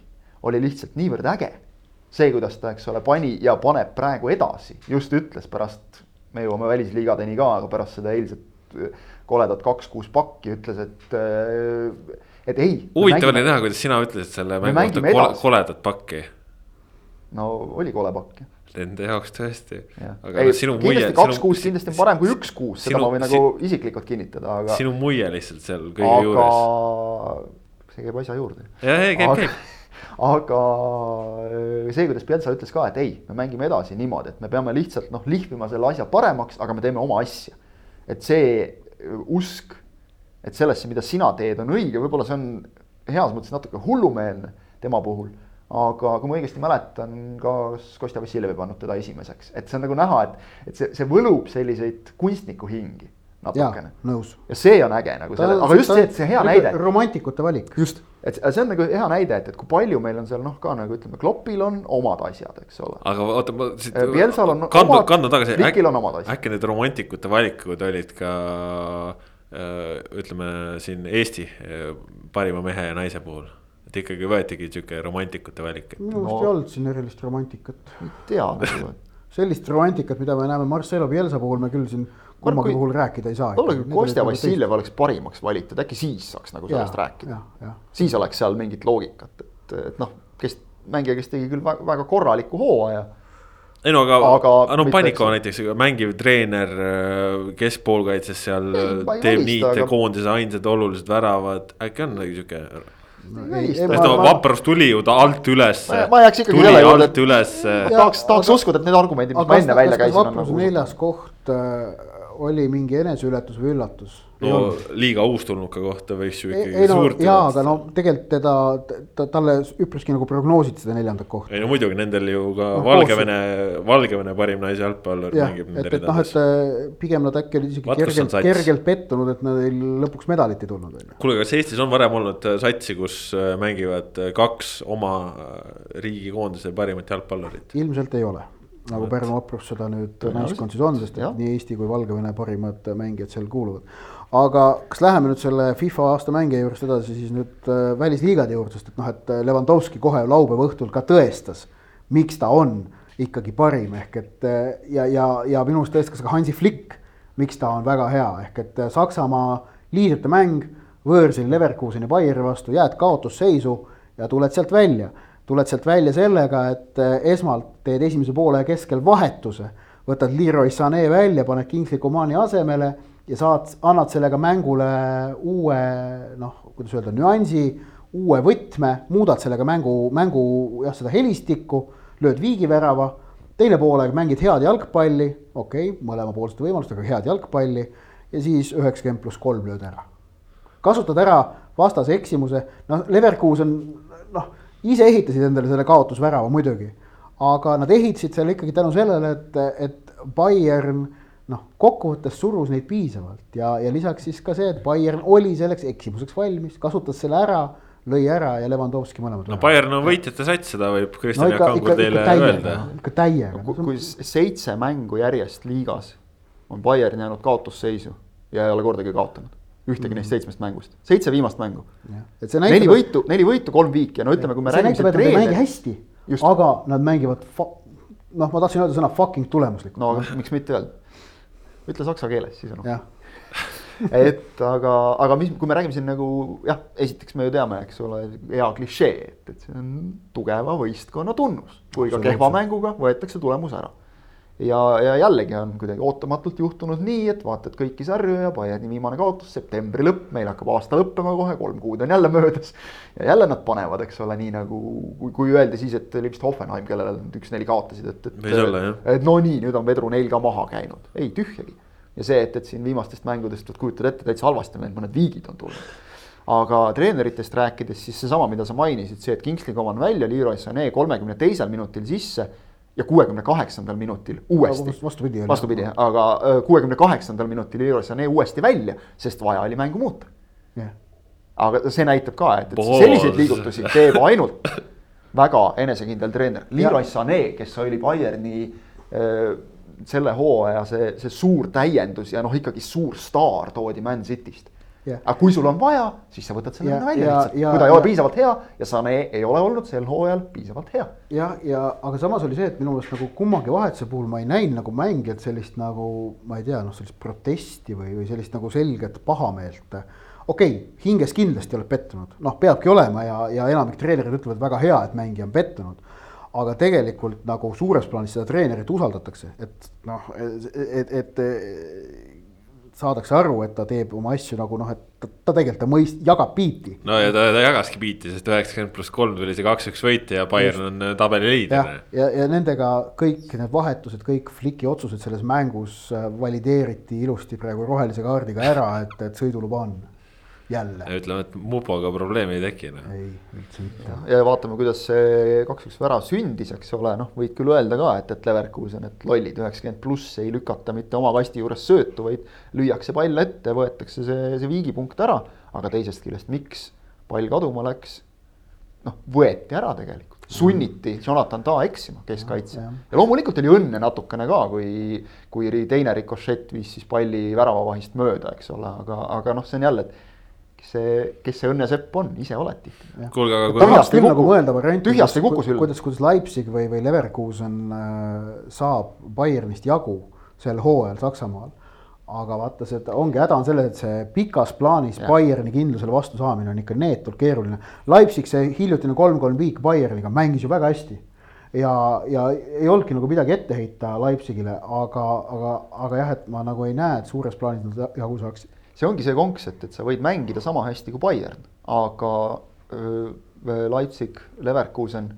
oli lihtsalt niivõrd äge. see, kuidas ta, eks ole, pani ja paneb praegu edasi, just ütles pärast, me jõuame välisliigadeni ka, aga pärast seda eilset äh, koledat kaks-kuus pakki ütles, et, äh, et ei. huvitav oli näha, kuidas sina ütlesid selle me mängu kohta kole, koledat pakki. no oli kole pakk jah Nende jaoks tõesti. ei, kindlasti kaks-kuus kindlasti on parem kui üks-kuus, seda sinu- ma võin nagu isiklikult kinnitada, aga. sinu muie lihtsalt seal kõige aga juures. See käib asja juurde. jah, ei käib, käib. aga äh, see, kuidas Pielsa ütles ka, et ei, me mängime edasi niimoodi, et me peame lihtsalt noh, lihvima selle asja paremaks, aga me teeme oma asja. et see äh, usk, et sellesse, mida sina teed, on õige, võib-olla see on heas mõttes natuke hullumeelne tema puhul aga kui ma õigesti mäletan, ka Kostja Vassiljev ei pannud teda esimeseks, et see on nagu näha, et, et see, see võlub selliseid kunstniku hingi natukene. ja see on äge nagu selle, aga just see, et see hea näide. romantikute valik. just, et see on nagu hea näide, et, et kui palju meil on seal noh, ka nagu ütleme, Kloppil on omad asjad, eks ole. aga oota, ma siit. Pielsal on kandu, omad, kandu tagasi. Flickil on omad asjad. äkki need romantikute valikud olid ka äh, ütleme siin Eesti äh, parima mehe ja naise puhul et ikkagi võetigi sihuke romantikute valik. minu meelest no. ei olnud siin erilist romantikat. ei tea nagu, sellist romantikat, mida me näeme Marcelo Pielsa puhul, me küll siin kummagi puhul rääkida ei saa. võib-olla kui Kostja Vassiljev oleks parimaks valitud, äkki siis saaks nagu sellest ja, rääkida. siis oleks seal mingit loogikat, et, et noh, kes, mängija, kes tegi küll väga, väga korraliku hooaja ei no aga, aga, aga no Paniko näiteks mängiv treener keskpoolkaitses seal ei, teeb niite aga... koondise ainsad olulised väravad, äkki on nagu sihuke vaprus tuli ju ta alt ülesse. ma jääks ikkagi selle juurde, et tahaks, tahaks uskuda, et need argumendid, mis ma enne välja käisin. vapruse nagu... neljas koht äh, oli mingi eneseületus või üllatus? no liiga uustulnuka kohta võiks ju ikkagi ei, no, suurt. jaa, aga no tegelikult teda ta,, talle üpriski nagu prognoositi seda neljandat kohta. ei no muidugi nendel ju ka no, Valgevene, Valgevene parim naise jalgpallur mängib. et, et noh, et äh, pigem nad äkki olid isegi kergelt, kergelt pettunud, et neil lõpuks medalit ei tulnud. kuule, kas Eestis on varem olnud äh, satsi, kus mängivad kaks oma riigikoondise parimat jalgpallurit? ilmselt ei ole nagu Pärnu Vaprus seda nüüd naiskond siis on, sest et nii Eesti kui Valgevene parimad mängijad seal kuuluvad. aga kas läheme nüüd selle FIFA aasta mängija juurest edasi siis nüüd äh, välisliigade juurde, sest et noh, et Levanovski kohe laupäeva õhtul ka tõestas, miks ta on ikkagi parim, ehk et ja, ja, ja minu arust tõestas ka Hansi Flick, miks ta on väga hea, ehk et Saksamaa liidrite mäng, võõrsil Leverkuseni Bayeri vastu, jääd kaotusseisu ja tuled sealt välja tuled sealt välja sellega, et esmalt teed esimese poole keskel vahetuse, võtad Leroy Sané välja, paned Kingsley Comani asemele ja saad, annad sellega mängule uue noh, kuidas öelda, nüansi, uue võtme, muudad sellega mängu, mängu jah, seda helistikku, lööd viigivärava, teine poolaeg mängid head jalgpalli, okei okay,, mõlemapoolsete võimalustega head jalgpalli ja siis üheksakümmend pluss kolm lööd ära. kasutad ära vastase eksimuse, noh, Leverkusen noh ise ehitasid endale selle kaotusvärava muidugi, aga nad ehitasid selle ikkagi tänu sellele, et, et Bayern noh, kokkuvõttes surus neid piisavalt ja, ja lisaks siis ka see, et Bayern oli selleks eksimuseks valmis, kasutas selle ära, lõi ära ja Levanovski mõlemad. no Bayern on võitjate sats, seda võib Kristjan no, Jaak Kangur teile öelda. ikka täiega no,. kui seitse mängu järjest liigas on Bayern jäänud kaotusseisu ja ei ole kordagi kaotanud ühtegi mm neist seitsmest mängust, seitse viimast mängu. neli võitu, neli võitu, kolm viiki. Ja no ütleme, kui me räägime. see näitab, et nad ei mängi hästi, aga nad mängivad, noh, ma tahtsin öelda sõna fucking tulemuslikult. no aga miks mitte öelda, ütle saksa keeles, siis on okei et aga, aga mis, kui me räägime siin nagu jah, esiteks me ju teame, eks ole, hea klišee, et, et see on tugeva võistkonna tunnus, kui ka kehva mänguga võetakse tulemus ära ja, ja jällegi on kuidagi ootamatult juhtunud nii, et vaatad kõiki sarju ja Bayerni viimane kaotus, septembri lõpp, meil hakkab aasta lõppema kohe, kolm kuud on jälle möödas. ja jälle nad panevad, eks ole, nii nagu, kui, kui öeldi siis, et oli vist Hoffenheim, kellele nad üks-neli kaotasid, et, et. et, no nii, nüüd on vedru neil ka maha käinud, ei tühjagi. ja see, et, et siin viimastest mängudest, vot kujutad ette, täitsa halvasti on läinud, mõned viigid on tulnud aga treeneritest rääkides, siis seesama, mida sa mainisid, see, et Kingsley Coman välja, Leroy Sané kolmekümne teisel minutil sisse ja kuuekümne kaheksandal minutil uuesti. vastupidi. vastupidi, aga äh, kuuekümne kaheksandal minutil Leroy Sané uuesti välja, sest vaja oli mängu muuta yeah.. aga see näitab ka, et, et selliseid liigutusi teeb ainult väga enesekindel treener. Leroy Sané, kes oli Bayerni äh, selle hooaja see, see suur täiendus ja noh, ikkagi suur staar toodi Man City'st Yeah. aga kui sul on vaja, siis sa võtad selle ja, välja ja, lihtsalt, kui ta ei ole piisavalt hea ja Sane ei ole olnud sel hooajal piisavalt hea. ja, ja aga samas oli see, et minu meelest nagu kummagi vahetuse puhul ma ei näinud nagu mängijat sellist nagu ma ei tea, noh, sellist protesti või, või sellist nagu selget pahameelt. okei okay,, hinges kindlasti oled pettunud, noh, peabki olema ja, ja enamik treenerid ütlevad väga hea, et mängija on pettunud aga tegelikult nagu suures plaanis seda treenerit usaldatakse, et noh, et, et, et saadakse aru, et ta teeb oma asju nagu noh, et ta, ta tegelikult ta mõist-, jagab biiti. no ja ta, ta jagaski biiti, sest üheksakümmend pluss kolm tuli see kaks-üks võit ja Bayern on äh, tabeli liider. ja, ja, ja nendega kõik need vahetused, kõik Fliki otsused selles mängus äh, valideeriti ilusti praegu rohelise kaardiga ära, et, et sõiduluba on jälle. ütleme, et Mupoga probleemi ei teki no.. ei, üldse mitte. ja vaatame, kuidas see kaks-üks värav sündis, eks ole, noh, võid küll öelda ka, et, et Leverkusen, et lollid üheksakümmend pluss ei lükata mitte oma kasti juures söötu, vaid lüüakse pall ette, võetakse see, see viigipunkt ära. aga teisest küljest, miks pall kaduma läks? noh, võeti ära tegelikult, sunniti Jonathan Tah eksima keskkaitse ja, ja loomulikult oli õnne natukene ka, kui, kui teine rikošett viis siis palli väravavahist mööda, eks ole, aga, aga noh, see on jälle, et see, kes see õnnesepp on, ise oled tihti. aga kui tahaks küll nagu tühjast ei kuku sülle. kuidas, kuidas Leipzig või, või Leverkusen äh, saab Bayernist jagu sel hooajal Saksamaal. aga vaata, see ongi häda on selles, et see pikas plaanis ja. Bayerni kindlusele vastu saamine on ikka neetult keeruline. Leipzig, see hiljutine kolm-kolm viik Bayerniga mängis ju väga hästi ja, ja ei olnudki nagu midagi ette heita Leipzigile, aga, aga, aga jah, et ma nagu ei näe, et suures plaanis nad jagu saaksid see ongi see konks, et, et sa võid mängida sama hästi kui Bayern, aga öö, Leipzig, Leverkusen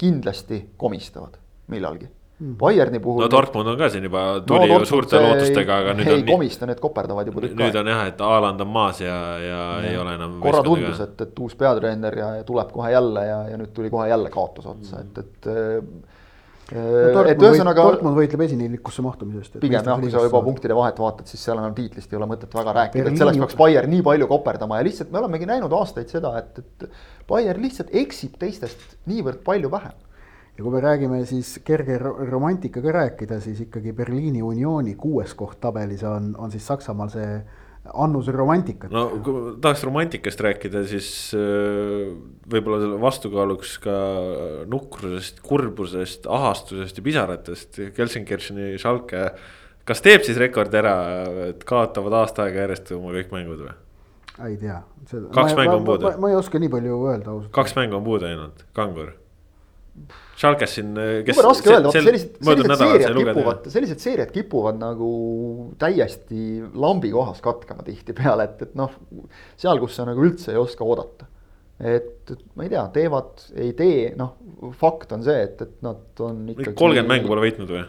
kindlasti komistavad millalgi mm.. Bayerni puhul. no Dortmund on ka siin juba, tuli no, ju suurte see, lootustega, aga nüüd ei, on. ei komista, need koperdavad juba tükk aega. nüüd on jah, et Haaland on maas ja, ja, ja ei ole enam. korra tundus, et, et uus peatreener ja, ja tuleb kohe jälle ja, ja nüüd tuli kohe jälle kaotus otsa mm., et, et no, et ühesõnaga. Dortmund võitleb esineelikusse mahtumisest. pigem jah, kui sa juba punktide vahet vaatad, siis seal enam tiitlist ei ole mõtet väga rääkida, et selleks peaks Bayern nii palju koperdama ja lihtsalt me olemegi näinud aastaid seda, et, et Bayern lihtsalt eksib teistest niivõrd palju vähem ja kui me räägime siis kerge romantikaga rääkida, siis ikkagi Berliini Unioni kuues koht tabelis on, on siis Saksamaal see annuse romantikat. no kui tahaks romantikast rääkida, siis äh, võib-olla selle vastukaaluks ka nukrusest, kurbusest, ahastusest ja pisaratest. Gelsenkircheni Schalke, kas teeb siis rekordi ära, et kaotavad aasta aega järjest oma kõik mängud või? ei tea. kaks mängu on puudu. ma ei oska nii palju öelda ausalt. kaks mängu on puudu ainult, Kangur Schalkes siin, kes. jube raske öelda, vaata sellised, sellised seeriad kipuvad, sellised seeriad kipuvad nagu täiesti lambi kohas katkema tihtipeale, et, et noh, seal, kus sa nagu üldse ei oska oodata. et, et ma ei tea, teevad, ei tee, noh, fakt on see, et, et nad on ikkagi. kolmkümmend mängu pole võitnud või?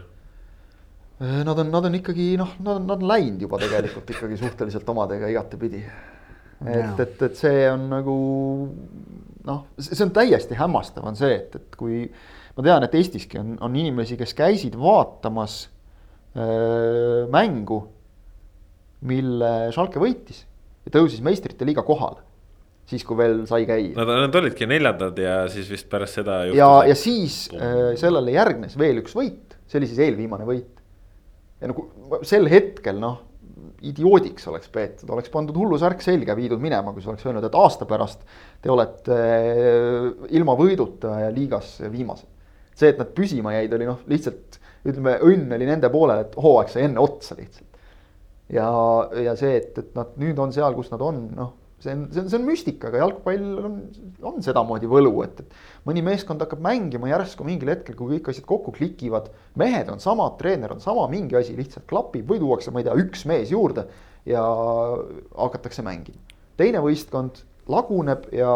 Äh, nad on, nad on ikkagi noh, nad on, nad on läinud juba tegelikult ikkagi suhteliselt omadega igatepidi. et, et, et see on nagu noh, see on täiesti hämmastav, on see, et, et kui ma tean, et Eestiski on, on inimesi, kes käisid vaatamas öö, mängu, mille Schalke võitis ja tõusis meistrite liiga kohale. siis, kui veel sai käia. Nad, nad olidki neljandad ja siis vist pärast seda. ja, ja siis öö, sellele järgnes veel üks võit, see oli siis eelviimane võit. ja nagu sel hetkel noh idioodiks oleks peetud, oleks pandud hullusärk selga, viidud minema, kui sa oleks öelnud, et aasta pärast te olete äh, ilma võiduta ja liigas viimased. See, et nad püsima jäid, oli noh, lihtsalt ütleme, õnn oli nende poolel, et hooaeg sai enne otsa lihtsalt. ja, ja see, et, et nad nüüd on seal, kus nad on, noh see on, see on, see on müstika, aga jalgpall on, on sedamoodi võlu, et, et mõni meeskond hakkab mängima järsku mingil hetkel, kui kõik asjad kokku klikivad. mehed on samad, treener on sama, mingi asi lihtsalt klapib või tuuakse, ma ei tea, üks mees juurde ja hakatakse mängima. teine võistkond laguneb ja,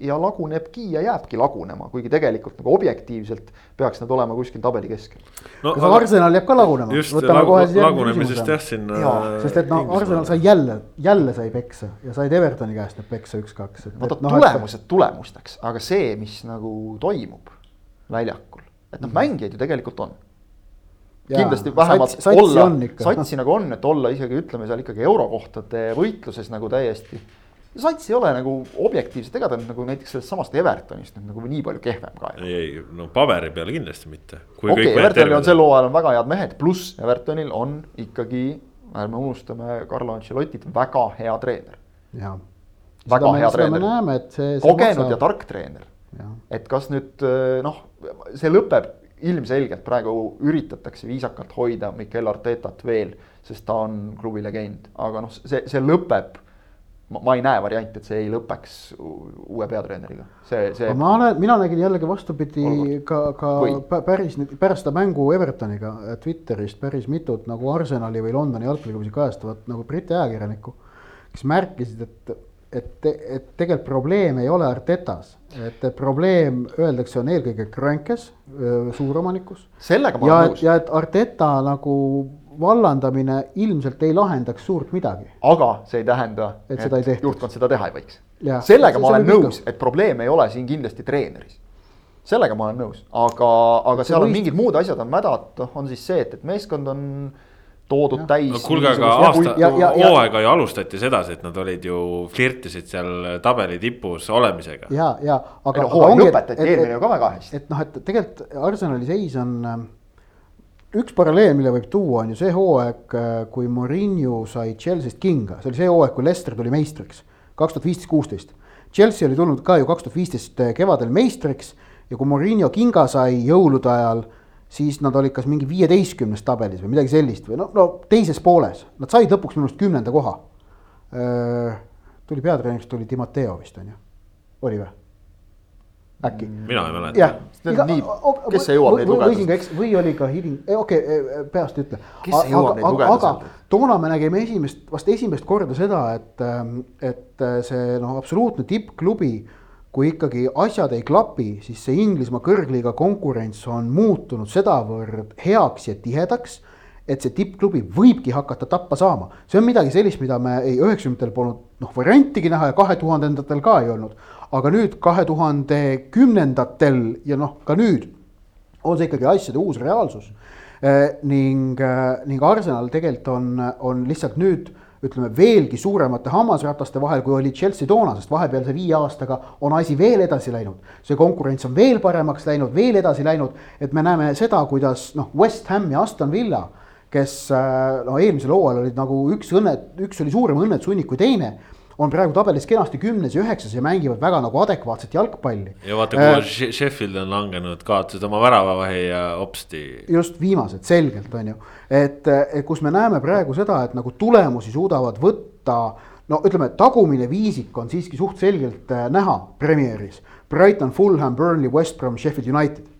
ja lagunebki ja jääbki lagunema, kuigi tegelikult nagu objektiivselt peaks nad olema kuskil tabeli keskel no,. kas aga... Arsenal jääb ka lagunema? just lagu, lagunemisest jah sinna. sest et noh, Arsenal sai jälle, jälle sai peksa ja said Evertoni käest need peksa üks-kaks. vaata no, tulemused et... tulemusteks, aga see, mis nagu toimub väljakul, et noh mm -hmm., mängijaid ju tegelikult on Ja, kindlasti vähemalt sats, olla, satsi nagu on, et olla isegi ütleme seal ikkagi eurokohtade võitluses nagu täiesti sats ei ole nagu objektiivselt, ega ta nüüd nagu näiteks sellest samast Evertonist nüüd nagu nii palju kehvem ka ei ole. ei, no paberi peal kindlasti mitte. okei Evertonil on sel hooajal on väga head mehed, pluss Evertonil on ikkagi, ärme unustame Carlo Ancelottit, väga hea treener. väga hea treener, kogenud maksa... ja tark treener. et kas nüüd noh, see lõpeb ilmselgelt praegu üritatakse viisakalt hoida Mikel Artetat veel, sest ta on klubi legend, aga noh, see, see lõpeb ma, ei näe varianti, et see ei lõpeks uue peatreeneriga, see, see. ma olen, mina nägin jällegi vastupidi Olukord. ka, ka Või? päris pärast seda mängu Evertoniga Twitterist päris mitut nagu Arsenali või Londoni jalgpalliklubi kajastavat nagu Briti ajakirjanikku, kes märkisid, et et, et tegelikult probleem ei ole Artetas, et probleem öeldakse, on eelkõige Krankes, suuromanikus. sellega ma olen nõus. ja et Arteta nagu vallandamine ilmselt ei lahendaks suurt midagi. aga see ei tähenda, et, et ei juhtkond seda teha ei võiks. sellega ma olen nõus, et probleem ei ole siin kindlasti treeneris. sellega ma olen nõus, aga, aga seal on võist... mingid muud asjad on mädad, noh, on siis see, et, et meeskond on toodud ja. täis. no kuulge, aga aasta, hooaega ju alustati sedasi, et nad olid ju, flirtisid seal tabeli tipus olemisega. ja, ja aga. hooaeg lõpetati eelmine ju ka väga hästi. et noh, et tegelikult Arsenali seis on üks paralleel, mille võib tuua, on ju see hooaeg, äh, kui Murillo sai Chelsea'st kinga, see oli see hooaeg, kui Leicester tuli meistriks, kaks tuhat viisteist, kuusteist. Chelsea oli tulnud ka ju kaks tuhat viisteist äh, kevadel meistriks ja kui Murillo kinga sai jõulude ajal, siis nad olid kas mingi viieteistkümnes tabelis või midagi sellist või no, no teises pooles, nad said lõpuks minu arust kümnenda koha. Äh, tuli peatreeneriks, tuli Timoteo vist on ju, oli või? Äkki. mina ei mäleta. jah, kes see jõuab neid lugeda? võisin ka eks-, või oli ka hiline, okei okay,, peast ei ütle. kes see jõuab neid lugeda sealt? toona me nägime esimest, vast esimest korda seda, et, ähm, et äh, see noh, absoluutne tippklubi, kui ikkagi asjad ei klapi, siis see Inglismaa kõrgliiga konkurents on muutunud sedavõrd heaks ja tihedaks et see tippklubi võibki hakata tappa saama. see on midagi sellist, mida me ei üheksakümnendatel polnud noh, variantigi näha ja kahe tuhandendatel ka ei olnud aga nüüd kahe tuhande kümnendatel ja noh, ka nüüd on see ikkagi asjade uus reaalsus eh,. ning eh,, ning Arsenal tegelikult on, on lihtsalt nüüd ütleme veelgi suuremate hammasrataste vahel, kui oli Chelsea toona, sest vahepealse viie aastaga on asi veel edasi läinud. see konkurents on veel paremaks läinud, veel edasi läinud, et me näeme seda, kuidas noh, West Ham ja Aston Villa, kes eh, no eelmisel hooajal olid nagu üks õnne, üks oli suurem õnnetusunnik kui teine on praegu tabelis kenasti kümnes ja üheksas ja mängivad väga nagu adekvaatset jalgpalli. ja vaata, kuhu äh, Sheffield on langenud, kaotasid oma väravavahi ja hopsti. just viimased, selgelt on ju, et, et kus me näeme praegu seda, et nagu tulemusi suudavad võtta. no ütleme, tagumine viisik on siiski suht selgelt äh, näha Premieris. Brighton, Fulham, Burnley, West Brom, Sheffield United.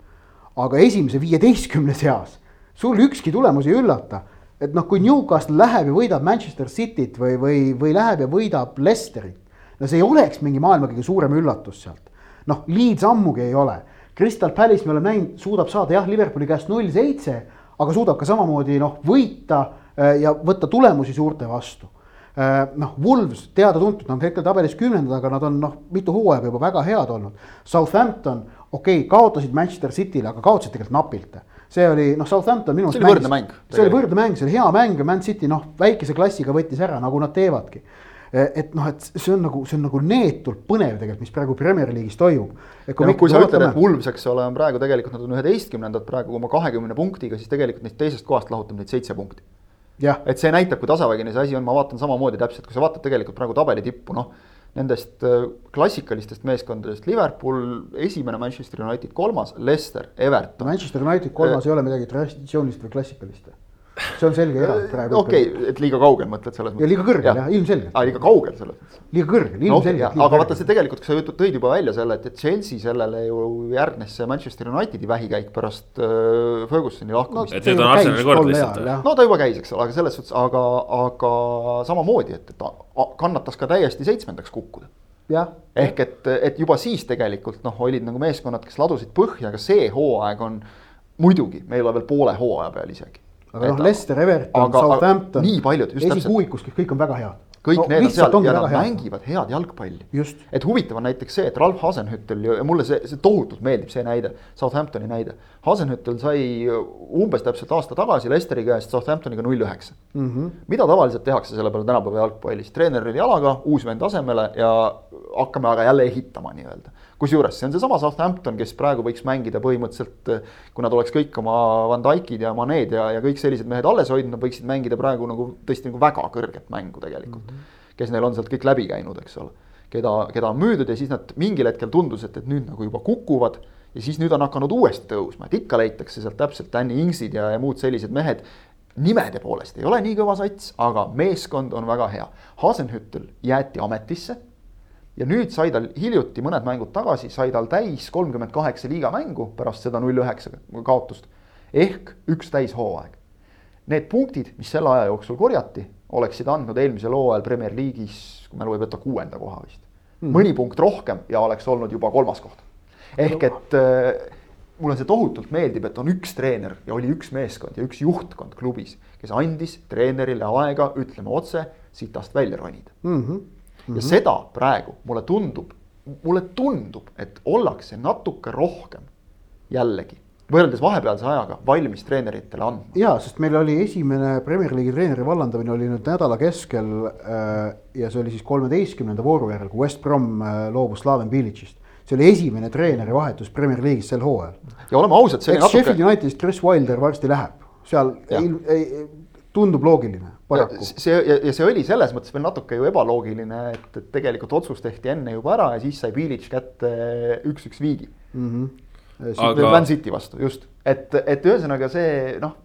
aga esimese viieteistkümne seas sul ükski tulemus ei üllata et noh, kui Newcastle läheb ja võidab Manchester Cityt või, või, või läheb ja võidab Leicesterit. no see ei oleks mingi maailma kõige suurem üllatus sealt. noh, Leeds ammugi ei ole. Crystal Palace me oleme näinud, suudab saada jah, Liverpooli käest null seitse, aga suudab ka samamoodi noh, võita äh, ja võtta tulemusi suurte vastu äh, noh, Wolves teada-tuntud, nad on hetkel tabelis kümnendad, aga nad on noh, mitu hooaega juba väga head olnud. Southampton, okei okay,, kaotasid Manchester City'le, aga kaotasid tegelikult napilt see oli noh, Southampton minu See arust oli võrdne mäng, see oli võrdne mäng, see oli hea mäng ja Man City noh, väikese klassiga võttis ära, nagu nad teevadki. et noh, et see on nagu, see on nagu neetult põnev tegelikult, mis praegu Premier League'is toimub. ja noh, kui sa ütled, et Wolves, eks ole, on praegu tegelikult nad on üheteistkümnendad praegu oma kahekümne punktiga, siis tegelikult neist teisest kohast lahutab neid seitse punkti. et see näitab, kui tasavägine see asi on, ma vaatan samamoodi täpselt, kui sa vaatad tegelikult praegu tabeli tippu, noh. Nendest äh, klassikalistest meeskondadest Liverpool esimene, Manchester United kolmas, Leicester, Everton. Manchester United kolmas ei ole midagi traditsioonilist või klassikalist. See on selge erand praegu. okei okay,, et liiga kaugel mõtled selles mõttes. ja liiga kõrgel jah, ilmselgelt. aa, liiga kaugel selles mõttes. liiga kõrgel, no, ilmselgelt. aga vaata see tegelikult, kui sa tõid juba välja selle, et, et Chelsea sellele ju järgnes see Manchester Unitedi vähikäik pärast äh, Fergusoni lahkumist Et need on Arsenali kord lihtsalt, no ta juba käis, eks ole, aga selles suhtes, aga, aga samamoodi, et, et kannatas ka täiesti seitsmendaks kukkuda. jah, ehk et, et juba siis tegelikult noh, olid nagu meeskonnad, kes ladusid põhja, aga see hooaeg on muidugi, me ei ole veel poole hooaja peal isegi. Aga noh, Leicester, Everton, Southampton. nii paljud, just täpselt. esikuuikus, kõik on väga head. kõik no, need on seal ja nad mängivad head jalgpalli. Et huvitav on näiteks see, et Ralf Hasenhüttel ja mulle see, see tohutult meeldib, see näide, Southamptoni näide. Hasenhüttel sai umbes täpselt aasta tagasi Leicesteri käest Southamptoniga null üheksa. Mhm. mida tavaliselt tehakse selle peale tänapäeva jalgpallis, treener oli jalaga, uus vend asemele ja hakkame aga jälle ehitama nii-öelda. Kusjuures see on seesama Southampton, kes praegu võiks mängida põhimõtteliselt, kui nad oleks kõik oma Van Dijkid ja Maned ja, ja kõik sellised mehed alles hoidnud, nad võiksid mängida praegu nagu tõesti nagu väga kõrget mängu tegelikult mm. -hmm. kes neil on sealt kõik läbi käinud, eks ole. keda, keda on müüdud ja siis nad mingil hetkel tundus, et, et nüüd nagu juba kukuvad ja siis nüüd on hakanud uuesti tõusma, et ikka leitakse sealt täpselt Danny Ingsid ja, ja muud sellised mehed nimede poolest ei ole nii kõva sats, aga meeskond on väga hea. Hasenhüttel jäeti ametisse ja nüüd sai tal hiljuti mõned mängud tagasi, sai tal täis kolmkümmend kaheksa liigamängu pärast seda null üheksa kaotust. ehk üks täishooaeg. Need punktid, mis selle aja jooksul korjati, oleksid andnud eelmisel hooajal Premier League'is, kui mälu ei peta, kuuenda koha vist mm. mõni punkt rohkem ja oleks olnud juba kolmas koht. ehk et äh, mulle see tohutult meeldib, et on üks treener ja oli üks meeskond ja üks juhtkond klubis, kes andis treenerile aega, ütleme otse, sitast välja ronida Mm -hmm. Ja seda praegu mulle tundub, mulle tundub, et ollakse natuke rohkem jällegi võrreldes vahepealse ajaga valmis treeneritele andma. ja, sest meil oli esimene Premier League'i treeneri vallandamine oli nüüd nädala keskel äh, ja see oli siis kolmeteistkümnenda vooru järel, kui West Brom äh, loobus Slaven Bilicist. see oli esimene treeneri vahetus Premier League'is sel hooajal. ja oleme ausad, see oli eks Sheffield natuke. Unitedist Chris Wilder varsti läheb, seal Jah. ei, ei, tundub loogiline, paraku. see ja, ja see oli selles mõttes veel natuke ju ebaloogiline, et, et tegelikult otsus tehti enne juba ära ja siis sai Bilic kätte üks-üks viigi mm. -hmm. Aga- Man City vastu, just, et, et ühesõnaga see noh.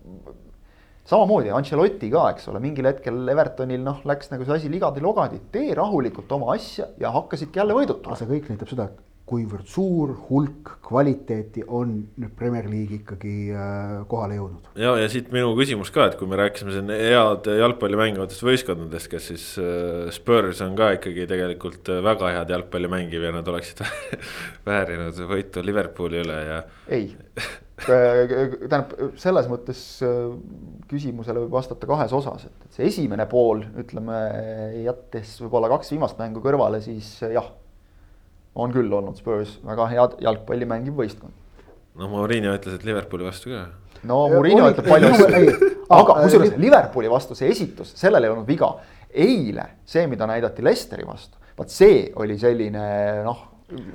samamoodi Ancelotti ka, eks ole, mingil hetkel Evertonil noh, läks nagu see asi ligadi-logadi, tee rahulikult oma asja ja hakkasidki jälle tulema. see kõik näitab seda, et kuivõrd suur hulk kvaliteeti on nüüd Premier League ikkagi äh, kohale jõudnud. ja, ja siit minu küsimus ka, et kui me rääkisime siin head jalgpalli mängivatest võistkondadest, kes siis äh, Spurs on ka ikkagi tegelikult äh, väga head jalgpalli mängiv ja nad oleksid väärinud võitu Liverpooli üle ja. ei, tähendab selles mõttes küsimusele võib vastata kahes osas, et, see esimene pool, ütleme jättes võib-olla kaks viimast mängu kõrvale, siis jah. On küll olnud Spurs väga head jalgpalli mängiv võistkond. noh, Mourinho ütles, et Liverpooli vastu ka. no oli- ütleb palju asju, aga äh, kusjuures li- Liverpooli vastu see esitus, sellel ei olnud viga. eile see, mida näidati Leicesteri vastu, vot see oli selline noh,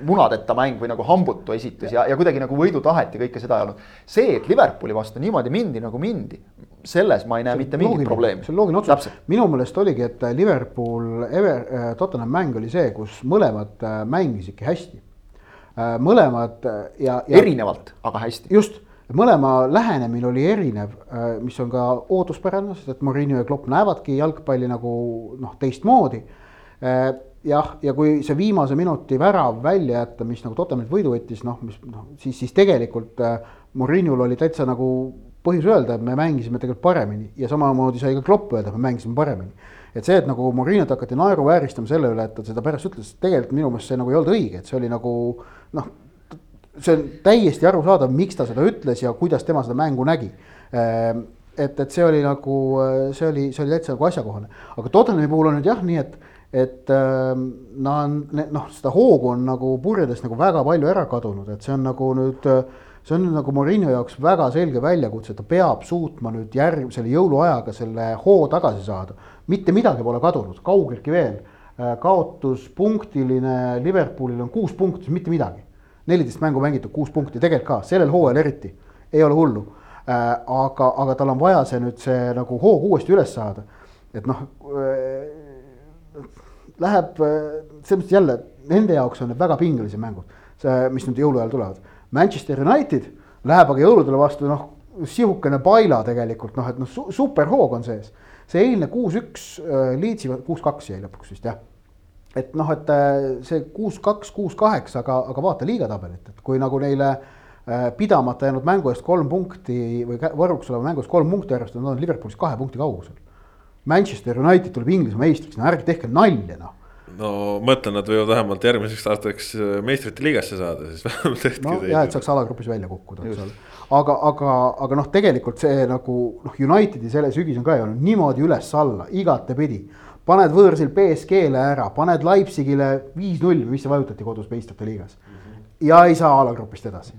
munadeta mäng või nagu hambutu esitus ja, ja kuidagi nagu võidutahet ja kõike seda ei olnud. see, et Liverpooli vastu niimoodi mindi nagu mindi, selles ma ei näe mitte mingit probleemi. see on loogiline otsus, minu meelest oligi, et Liverpool, Ever- äh, Tottenham mäng oli see, kus mõlemad äh, mängisidki hästi. mõlemad äh, ja, ja. erinevalt, aga hästi. just, mõlema lähenemine oli erinev, mis on ka ootuspärane, sest et Murillo ja Klopp näevadki jalgpalli nagu noh, teistmoodi. Jah, ja kui see viimase minuti värav välja jätta, mis nagu Tottenhamilt võidu võttis, noh, mis noh, siis, siis tegelikult Murillol oli täitsa nagu põhjus öelda, et me mängisime tegelikult paremini ja samamoodi sai ka Klopp öelda, et me mängisime paremini. et see, et nagu Murilot hakati naeruvääristama selle üle, et ta seda pärast ütles, tegelikult minu meelest see nagu ei olnud õige, et see oli nagu noh see on täiesti arusaadav, miks ta seda ütles ja kuidas tema seda mängu nägi. et, et see oli nagu, see oli, see oli täitsa nagu asjakohane, aga Tottenhami puhul on nüüd jah nii, et, et nad on noh, seda hoogu on nagu purjedest nagu väga palju ära kadunud, et see on nagu nüüd see on nagu Murillo jaoks väga selge väljakutse, ta peab suutma nüüd järg-, selle jõuluajaga selle hoo tagasi saada. mitte midagi pole kadunud, kaugeltki veel. Äh, kaotuspunktiline Liverpoolil on kuus punkti, mitte midagi. neliteist mängu mängitud, kuus punkti, tegelikult ka, sellel hooajal eriti, ei ole hullu. Äh, aga, aga tal on vaja see nüüd see nagu hoog uuesti üles saada. et noh, äh, läheb selles mõttes jälle, nende jaoks on need väga pingelised mängud, see, mis nüüd jõuluajal tulevad Manchester United läheb aga jõuludele vastu noh, sihukene paila tegelikult noh, et noh su, superhoog on sees. see eilne kuus-üks äh, Leedsi, kuus-kaks jäi lõpuks vist jah. et noh, et äh, see kuus-kaks, kuus-kaheksa, aga, aga vaata liigatabelit, et kui nagu neile äh, pidamata jäänud mängu eest kolm punkti või võrguks oleva mängu eest kolm punkti arvestada, nad on Liverpoolist kahe punkti kaugusel. Manchester United tuleb Inglismaa meistriks, no ärge tehke nalja noh no mõtlen, nad võivad vähemalt järgmiseks aastaks äh, meistrite liigasse saada, siis vähemalt tehke no, jah, et saaks alagrupis välja kukkuda, eks ole. aga, aga, aga noh, tegelikult see nagu noh, Unitedi selle sügis on ka ju niimoodi üles-alla igatepidi. paned võõrsil BSG-le ära, paned Leipzigile viis-null, mis vajutati kodus meistrite liigas. ja ei saa alagrupist edasi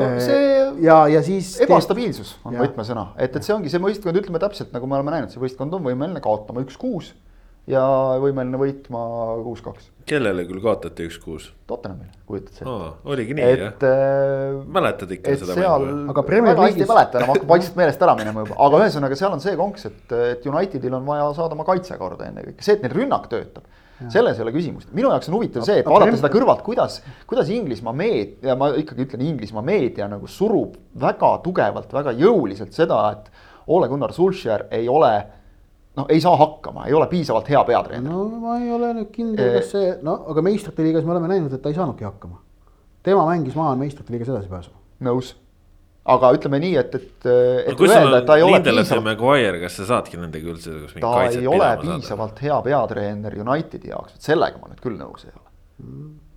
no see ja, ja siis ebastabiilsus on võtmesõna, et, et see ongi see võistkond, ütleme täpselt nagu me oleme näinud, see võistkond on võimeline kaotama üks-kuus ja võimeline võitma kuus-kaks. kellele küll kaotati üks-kuus? Tottenhamile, kujutad sa ette? oligi nii et, jah äh,? mäletad ikka seda seal... mängu? aga Premier League'is. ei mäleta enam, hakkab vaikselt meelest ära minema juba, aga ühesõnaga, seal on see konks, et, et Unitedil on vaja saada oma kaitse korda ennekõike, see, et neil rünnak töötab. Selles ei ole küsimust, minu jaoks on huvitav see, et vaadata seda kõrvalt, kuidas, kuidas Inglismaa meedia, ma ikkagi ütlen, Inglismaa meedia nagu surub väga tugevalt, väga jõuliselt seda, et Ole Gunnar Solskjaer ei ole noh, ei saa hakkama, ei ole piisavalt hea peatreener. no ma ei ole nüüd kindel, kas see, no aga meistrite liigas me oleme näinud, et ta ei saanudki hakkama. tema mängis maha meistrite liigas edasipääsu. nõus, aga ütleme nii, et, et, et no, öelda, et ta ei ole piisavalt. Kas sa saadki nendega üldse? ta ei ole piisavalt hea peatreener Unitedi jaoks, et sellega ma nüüd küll nõus ei ole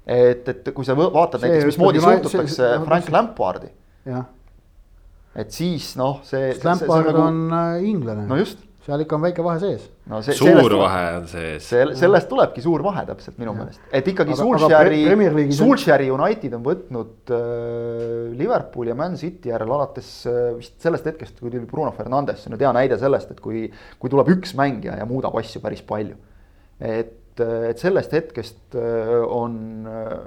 et, et kui sa vaatad see näiteks, mismoodi suhtutakse Frank Lampardi. et siis noh, see. Lampard nagu... on äh, inglane. no just seal ikka on väike vahe sees. no see, suur sellest, vahe on sees. see, sellest tulebki suur vahe täpselt minu meelest, et ikkagi Sulsheri, Sulsheri United on võtnud äh, Liverpooli ja Man City järel alates äh, vist sellest hetkest, kui tuli Bruno Fernandes, see on nüüd hea näide sellest, et kui, kui tuleb üks mängija ja muudab asju päris palju. et, äh, et sellest hetkest äh, on, äh,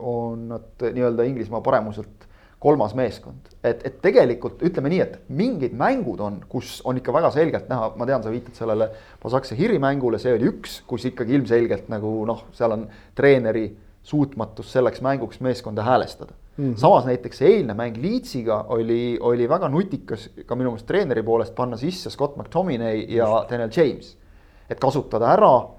on nad nii-öelda Inglismaa paremuselt kolmas meeskond, et, et tegelikult ütleme nii, et mingid mängud on, kus on ikka väga selgelt näha, ma tean, sa viitad sellele Pasakse Hiri mängule, see oli üks, kus ikkagi ilmselgelt nagu noh, seal on treeneri suutmatus selleks mänguks meeskonda häälestada mm. -hmm. samas näiteks eilne mäng Leedsiga oli, oli väga nutikas ka minu meelest treeneri poolest panna sisse Scott McTominay ja Daniel James. et kasutada ära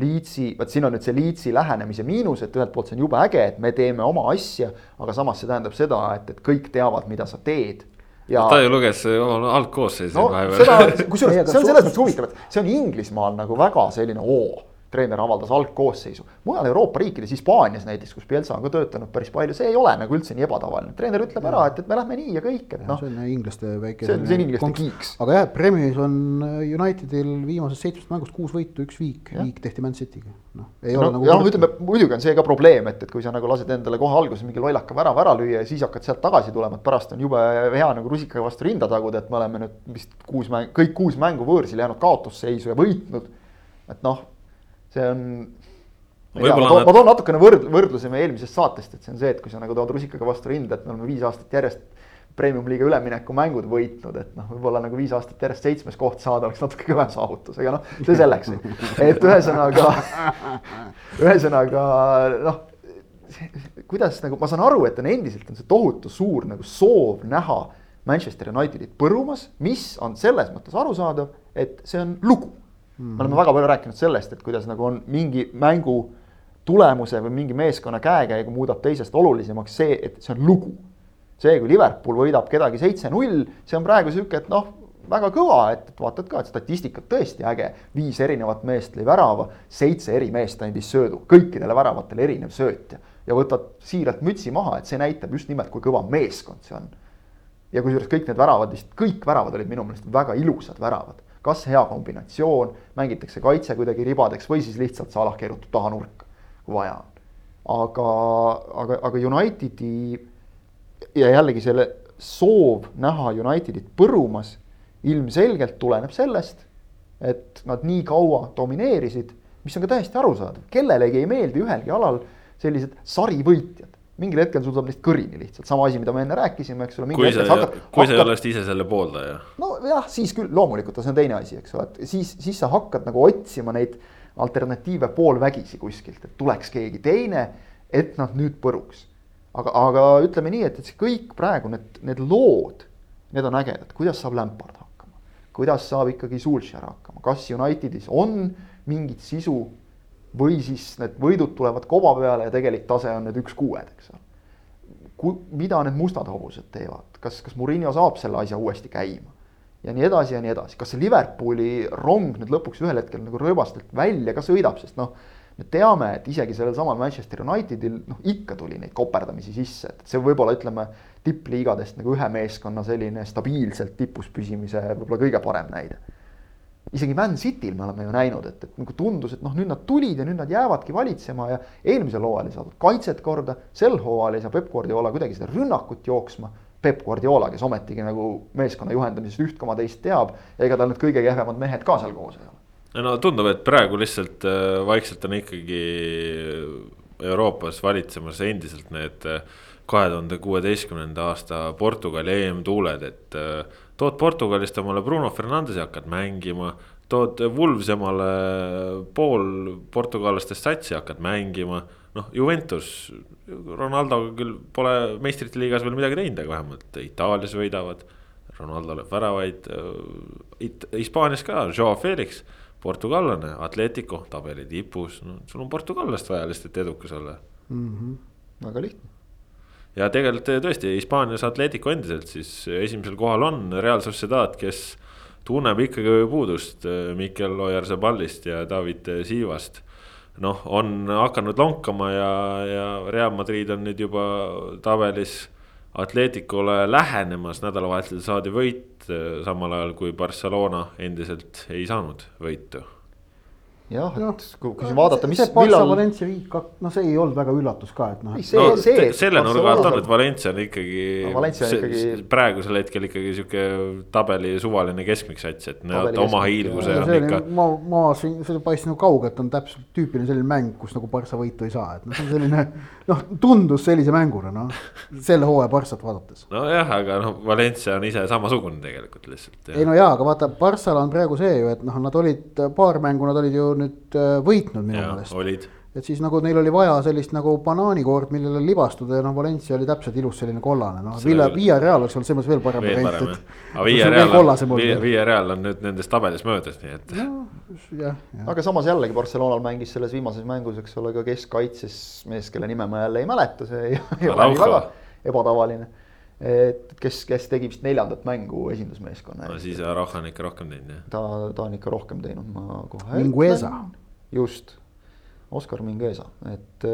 Leedsi, vot siin on nüüd see Leedsi lähenemise miinus, et ühelt poolt see on jube äge, et me teeme oma asja, aga samas see tähendab seda, et, et kõik teavad, mida sa teed. Ja... ta ju luges algkoosseisu no, vahepeal. kusjuures see on selles mõttes huvitav, et see on Inglismaal nagu väga selline oo treener avaldas algkoosseisu. mujal Euroopa riikides, Hispaanias näiteks, kus Pielsa on ka töötanud päris palju, see ei ole nagu üldse nii ebatavaline. treener ütleb ära, et, et me lähme nii ja kõik, et noh. see on inglaste väike. see on, see on inglaste kiiks. aga jah, Premieris on Unitedil viimasest seitsmest mängust kuus võitu, üks viik, viik tehti Man City'ga. noh, ei no, ole nagu. jah, ütleme muidugi on see ka probleem, et, et kui sa nagu lased endale kohe alguses mingi lollaka värava ära lüüa ja siis hakkad sealt tagasi tulema, et pärast on jube hea nagu rusikaga vastu rinda taguda, et me oleme nüüd vist kuus mäng, kõik kuus mängu võõrsil jäänud kaotusseisu ja võitnud. et noh see on. ma, toon, ma toon natukene võrd-, võrdluse meie eelmisest saatest, et see on see, et kui sa nagu tood rusikaga vastu rinda, et me oleme viis aastat järjest premium-liiga ülemineku mängud võitnud, et noh, võib-olla nagu viis aastat järjest seitsmes koht saada oleks natuke kõvem saavutus, aga noh, see selleks. et ühesõnaga, ühesõnaga noh, kuidas nagu ma saan aru, et on endiselt on see tohutu suur nagu soov näha Manchester Unitedit põrumas, mis on selles mõttes arusaadav, et see on lugu mm.. me oleme väga palju rääkinud sellest, et kuidas nagu on mingi mängu tulemuse või mingi meeskonna käekäigu muudab teisest olulisemaks see, et see on lugu. see, kui Liverpool võidab kedagi seitse-null, see on praegu sihuke, et noh, väga kõva, et, et vaatad ka, et statistika tõesti äge. viis erinevat meest lõi värava, seitse eri meest andis söödu, kõikidele väravatele erinev sööt ja, ja võtad siiralt mütsi maha, et see näitab just nimelt, kui kõva meeskond see on. ja kusjuures kõik need väravad, vist kõik väravad olid minu meelest väga ilusad väravad kas hea kombinatsioon, mängitakse kaitse kuidagi ribadeks või siis lihtsalt Salah keerutab taha nurka, kui vaja on. aga, aga, aga Unitedi ja jällegi selle soov näha Unitedit põrumas ilmselgelt tuleneb sellest, et nad nii kaua domineerisid, mis on ka täiesti arusaadav, kellelegi ei meeldi ühelgi alal sellised sarivõitjad mingil hetkel sul saab neist kõrini lihtsalt, sama asi, mida me enne rääkisime, eks ole. kui sa, kui sa ei oleks ise selle pooldaja. nojah, siis küll. Loomulikult, see on teine asi, eks ole, et siis, siis sa hakkad nagu otsima neid alternatiive poolvägisi kuskilt, et tuleks keegi teine, et nad nüüd põruks. aga, aga ütleme nii, et, et see kõik praegu need, need lood, need on ägedad, kuidas saab Lampard hakkama, kuidas saab ikkagi Sulcher hakkama, kas Unitedis on mingit sisu või siis need võidud tulevad koba peale ja tegelik tase on need üks-kuued, eks ole. Kui, mida need mustad hobused teevad, kas, kas Murillo saab selle asja uuesti käima? ja nii edasi ja nii edasi, kas see Liverpooli rong nüüd lõpuks ühel hetkel nagu rööbastelt välja ka sõidab, sest noh, me teame, et isegi sellel samal Manchester Unitedil noh, ikka tuli neid koperdamisi sisse, et see võib-olla ütleme tippliigadest nagu ühe meeskonna selline stabiilselt tipus püsimise võib-olla kõige parem näide isegi Man Cityl me oleme ju näinud, et, et nagu tundus, et noh, nüüd nad tulid ja nüüd nad jäävadki valitsema ja eelmisel hooajal ei saadud kaitset korda, sel hooajal ei saa Peep Guardiola kuidagi seda rünnakut jooksma. Peep Guardiola, kes ometigi nagu meeskonna juhendamisest üht koma teist teab ja ega tal need kõige kehvemad mehed ka seal koos ei ole. no tundub, et praegu lihtsalt äh, vaikselt on ikkagi Euroopas valitsemas endiselt need äh, kahe tuhande kuueteistkümnenda aasta Portugali EM-tuuled, et äh, tood Portugalist omale Bruno Fernandesi, hakkad mängima. tood Wulves omale pool portugallastest satsi, hakkad mängima. noh, Juventus, Ronaldo küll pole meistrite liigas veel midagi teinud, aga vähemalt Itaalias võidavad. Ronaldo lööb väravaid, Hispaanias ka, Joe Felix, portugallane, Atletico tabeli tipus, no sul on portugallast vaja lihtsalt edukas olla mm. -hmm. väga lihtne ja tegelikult eh, tõesti Hispaanias Atletico endiselt siis esimesel kohal on. Real Sociedad, kes tunneb ikkagi puudust eh, Mikel Ojarzaballist ja David Siivast. noh, on hakanud lonkama ja, ja Real Madrid on nüüd juba tabelis Atleticule lähenemas, nädalavahetusel saadi võit, eh, samal ajal kui Barcelona endiselt ei saanud võitu jah, et kui, kui vaadata, mis, millal. Valencia viik, noh, see ei olnud väga üllatus ka, et noh. no see, selle nurga alt on, et Valencia on ikkagi no,. Ikkagi... praegusel hetkel ikkagi sihuke tabeli suvaline keskmik sats, et nad oma hiilguse on ikka. ma, ma siin, see paistis nagu kaugelt on täpselt tüüpiline selline mäng, kus nagu Barca võitu ei saa, et noh, see on selline. Noh, tundus sellise mänguna, noh, selle hooaja Barcat vaadates. nojah, aga noh, Valencia on ise samasugune tegelikult lihtsalt. ei no jaa, aga vaata, Barcal on praegu see ju, et noh, nad olid paar mängu, nad olid ju nüüd äh, võitnud minu meelest. Et siis nagu neil oli vaja sellist nagu banaanikoort, millele libastuda ja noh, Valencia oli täpselt ilus selline kollane, noh, Villa, Via Real oleks olnud selles mõttes veel parem variant, et. aga Via Real on, Via Real on nüüd nendest tabelis möödas, nii et no,. jah, jah. aga samas jällegi Barcelonal mängis selles viimases mängus, eks ole, ka keskkaitses mees, kelle nime ma jälle ei mäleta, see ei, ei ole nii väga ebatavaline et kes, kes tegi vist neljandat mängu esindusmeeskonna. no siis Araujo on ikka rohkem teinud jah. ta, ta on ikka rohkem teinud, ma kohe. Mingueza just, Oskar Mingueza, et,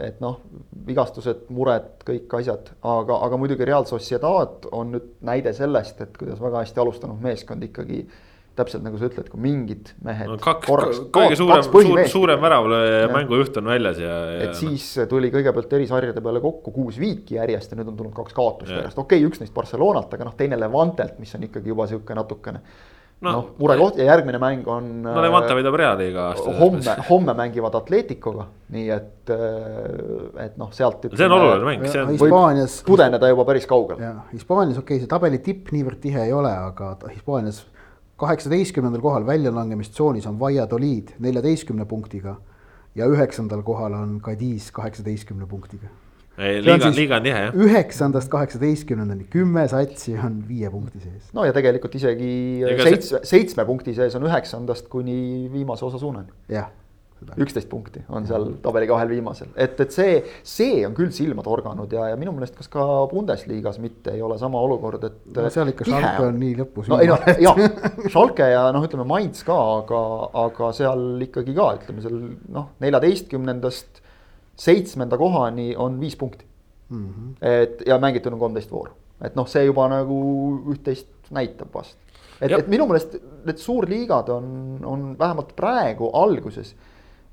et noh, vigastused, mured, kõik asjad, aga, aga muidugi Real Sociedad on nüüd näide sellest, et kuidas väga hästi alustanud meeskond ikkagi täpselt nagu sa ütled, kui mingid mehed no,. kaks, kõige suurem, suur, suurem väravlööja mängujuht on väljas ja, ja. et siis tuli kõigepealt erisarjade peale kokku kuus viiki järjest ja nüüd on tulnud kaks kaotust järjest, okei okay,, üks neist Barcelonalt, aga noh, teine Levantelt, mis on ikkagi juba sihuke natukene noh no, no, murekoht ja järgmine mäng on. no Levante võidab Reali iga aasta. homme, homme mängivad Atleticoga, nii et, äh, et noh, sealt. see on oluline mäng, see on. Hispaanias. pudeneda juba päris kaugele. Hispaanias okei okay,, see tabeli tipp niivõrd tihe ei ole, aga Hispaanias kaheksateistkümnendal kohal väljalangemistsoonis on Valladolid neljateistkümne punktiga ja üheksandal kohal on Cadiz kaheksateistkümne punktiga liiga, liiga on tihe jah. üheksandast kaheksateistkümnendani, kümme satsi on viie punkti sees. no ja tegelikult isegi Ega seitsme see..., seitsme punkti sees on üheksandast kuni viimase osa suunani. jah. üksteist punkti on seal tabeli kahel viimasel, et, et see, see on küll silma torganud ja, ja minu meelest kas ka Bundesliga-s mitte ei ole sama olukord, et. no seal ikka Schalke on nii lõpus. no ei noh, jah, Schalke ja noh, ütleme Mainz ka, aga, aga seal ikkagi ka ütleme seal noh, neljateistkümnendast seitsmenda kohani on viis punkti mm. -hmm. et ja mängitud on kolmteist vooru, et noh, see juba nagu üht-teist näitab vast. et, et minu meelest need suurliigad on, on vähemalt praegu alguses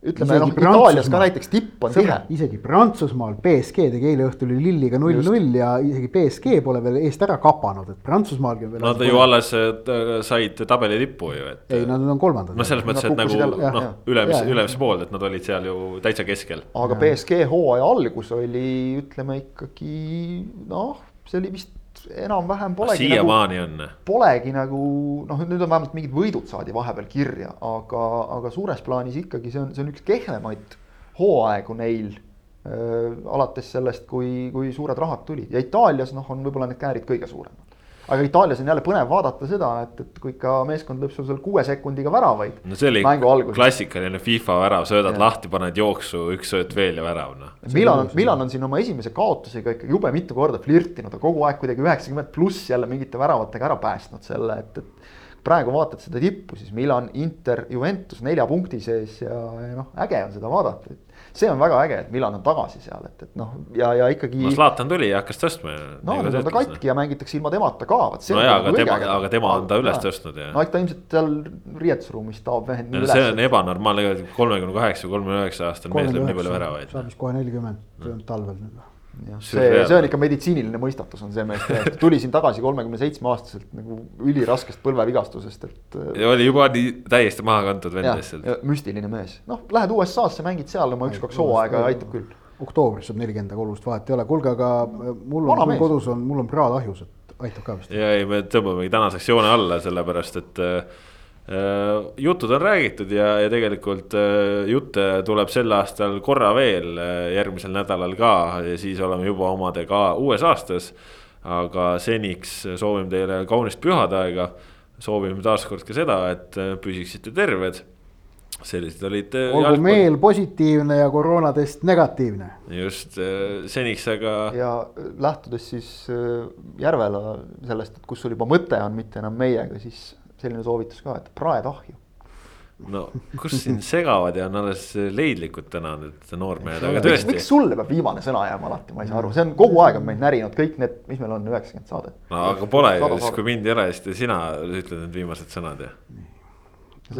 ütleme noh, Itaalias ka näiteks tipp on tihe. isegi Prantsusmaal BSG tegi eile õhtul Lilliga null-null ja isegi BSG pole veel eest ära kapanud, et Prantsusmaalgi on veel. Nad ju alles äh, said tabeli tippu ju, et. ei, nad on kolmandad. noh, selles mõttes, et nagu noh ülemise ülemise poolde, et nad olid seal ju täitsa keskel. aga BSG hooaja algus oli, ütleme ikkagi noh, see oli vist enam-vähem polegi nagu, siiamaani on. polegi nagu noh, nüüd on vähemalt mingid võidud saadi vahepeal kirja, aga, aga suures plaanis ikkagi see on, see on üks kehvemaid hooaegu neil äh,. alates sellest, kui, kui suured rahad tulid ja Itaalias noh, on võib-olla need käärid kõige suuremad. Aga Itaalias on jälle põnev vaadata seda, et, et kui ikka meeskond lööb sul seal kuue sekundiga väravaid. no see oli klassikaline FIFA värav, söödad Jah. lahti, paned jooksu, üks sööt veel ja värav noh. Milan, Milan on siin oma esimese kaotusega ikka jube mitu korda flirtinud, kogu aeg kuidagi üheksakümmend pluss jälle mingite väravatega ära päästnud selle, et, et praegu vaatad seda tippu, siis Milan, Inter, Juventus nelja punkti sees ja, ja noh, äge on seda vaadata, et see on väga äge, et Milan on tagasi seal, et, et noh, ja, ja ikkagi no Zlatan tuli ja hakkas tõstma. no nüüd on ta katki ja mängitakse ilma temata ka, vot see no jaa, nagu aga tema, aga tema on ta üles tõstnud ja no eks ta ilmselt seal riietusruumis taob vend nii no üles. see on ebanormaalne, kolmekümne kaheksa kolmekümne üheksa aastane mees lööb nii palju väravaid. saab vist kohe nelikümmend talvel nüüd. Jah, see, see on ikka meditsiiniline mõistatus on see mees tuli siin tagasi kolmekümne seitsme aastaselt nagu üliraskest põlvevigastusest, et. oli juba nii täiesti maha kantud vend lihtsalt., müstiline mees, noh, lähed USA-sse, mängid seal oma üks-kaks hooaega ja aitab küll. oktoobris saab nelikümmend, aga olulist vahet ei ole, kuulge, aga äh, mul on küll kodus on, mul on praad ahjus, et aitab ka vist. ja ei, me tõmbamegi tänaseks joone alla, sellepärast et äh, jutud on räägitud ja, ja tegelikult äh, jutte tuleb sel aastal korra veel, järgmisel nädalal ka ja siis oleme juba omadega uues aastas. aga seniks soovime teile kaunist pühadaega. soovime taaskord ka seda, et äh, püsiksite terved. sellised olid. olgu meel positiivne ja koroonatest negatiivne. just äh, seniks, aga ja lähtudes siis äh, Järvela sellest, et kus sul juba mõte on, mitte enam meiega, siis selline soovitus ka, et praed ahju. no kus siin segavad ja on alles leidlikud täna need noormehed, aga tõesti miks. sulle peab viimane sõna jääma alati, ma ei saa aru, see on kogu aeg on meid närinud kõik need, mis meil on, üheksakümmend saadet. no aga pole ju, siis kui mind ei ole, siis sina ütled need viimased sõnad ja.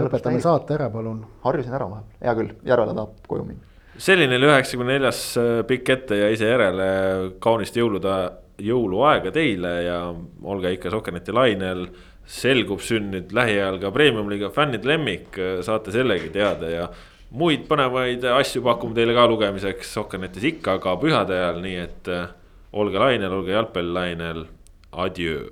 lõpetame saate ära, palun. harjusin ära vahepeal, hea küll, Järvela tahab koju minna. selline oli üheksakümne neljas äh, pikk ette ja ise järele kaunist jõulude, jõuluaega teile ja olge ikka Sokkerneti lainel. Selgub sünd nüüd lähiajal ka Premium-liiga fännide lemmik, saate sellegi teada ja muid põnevaid asju pakume teile ka lugemiseks Sokkernetis ikka ka pühade ajal, nii et äh, olge lainel, olge jalgpallilainel, adjöö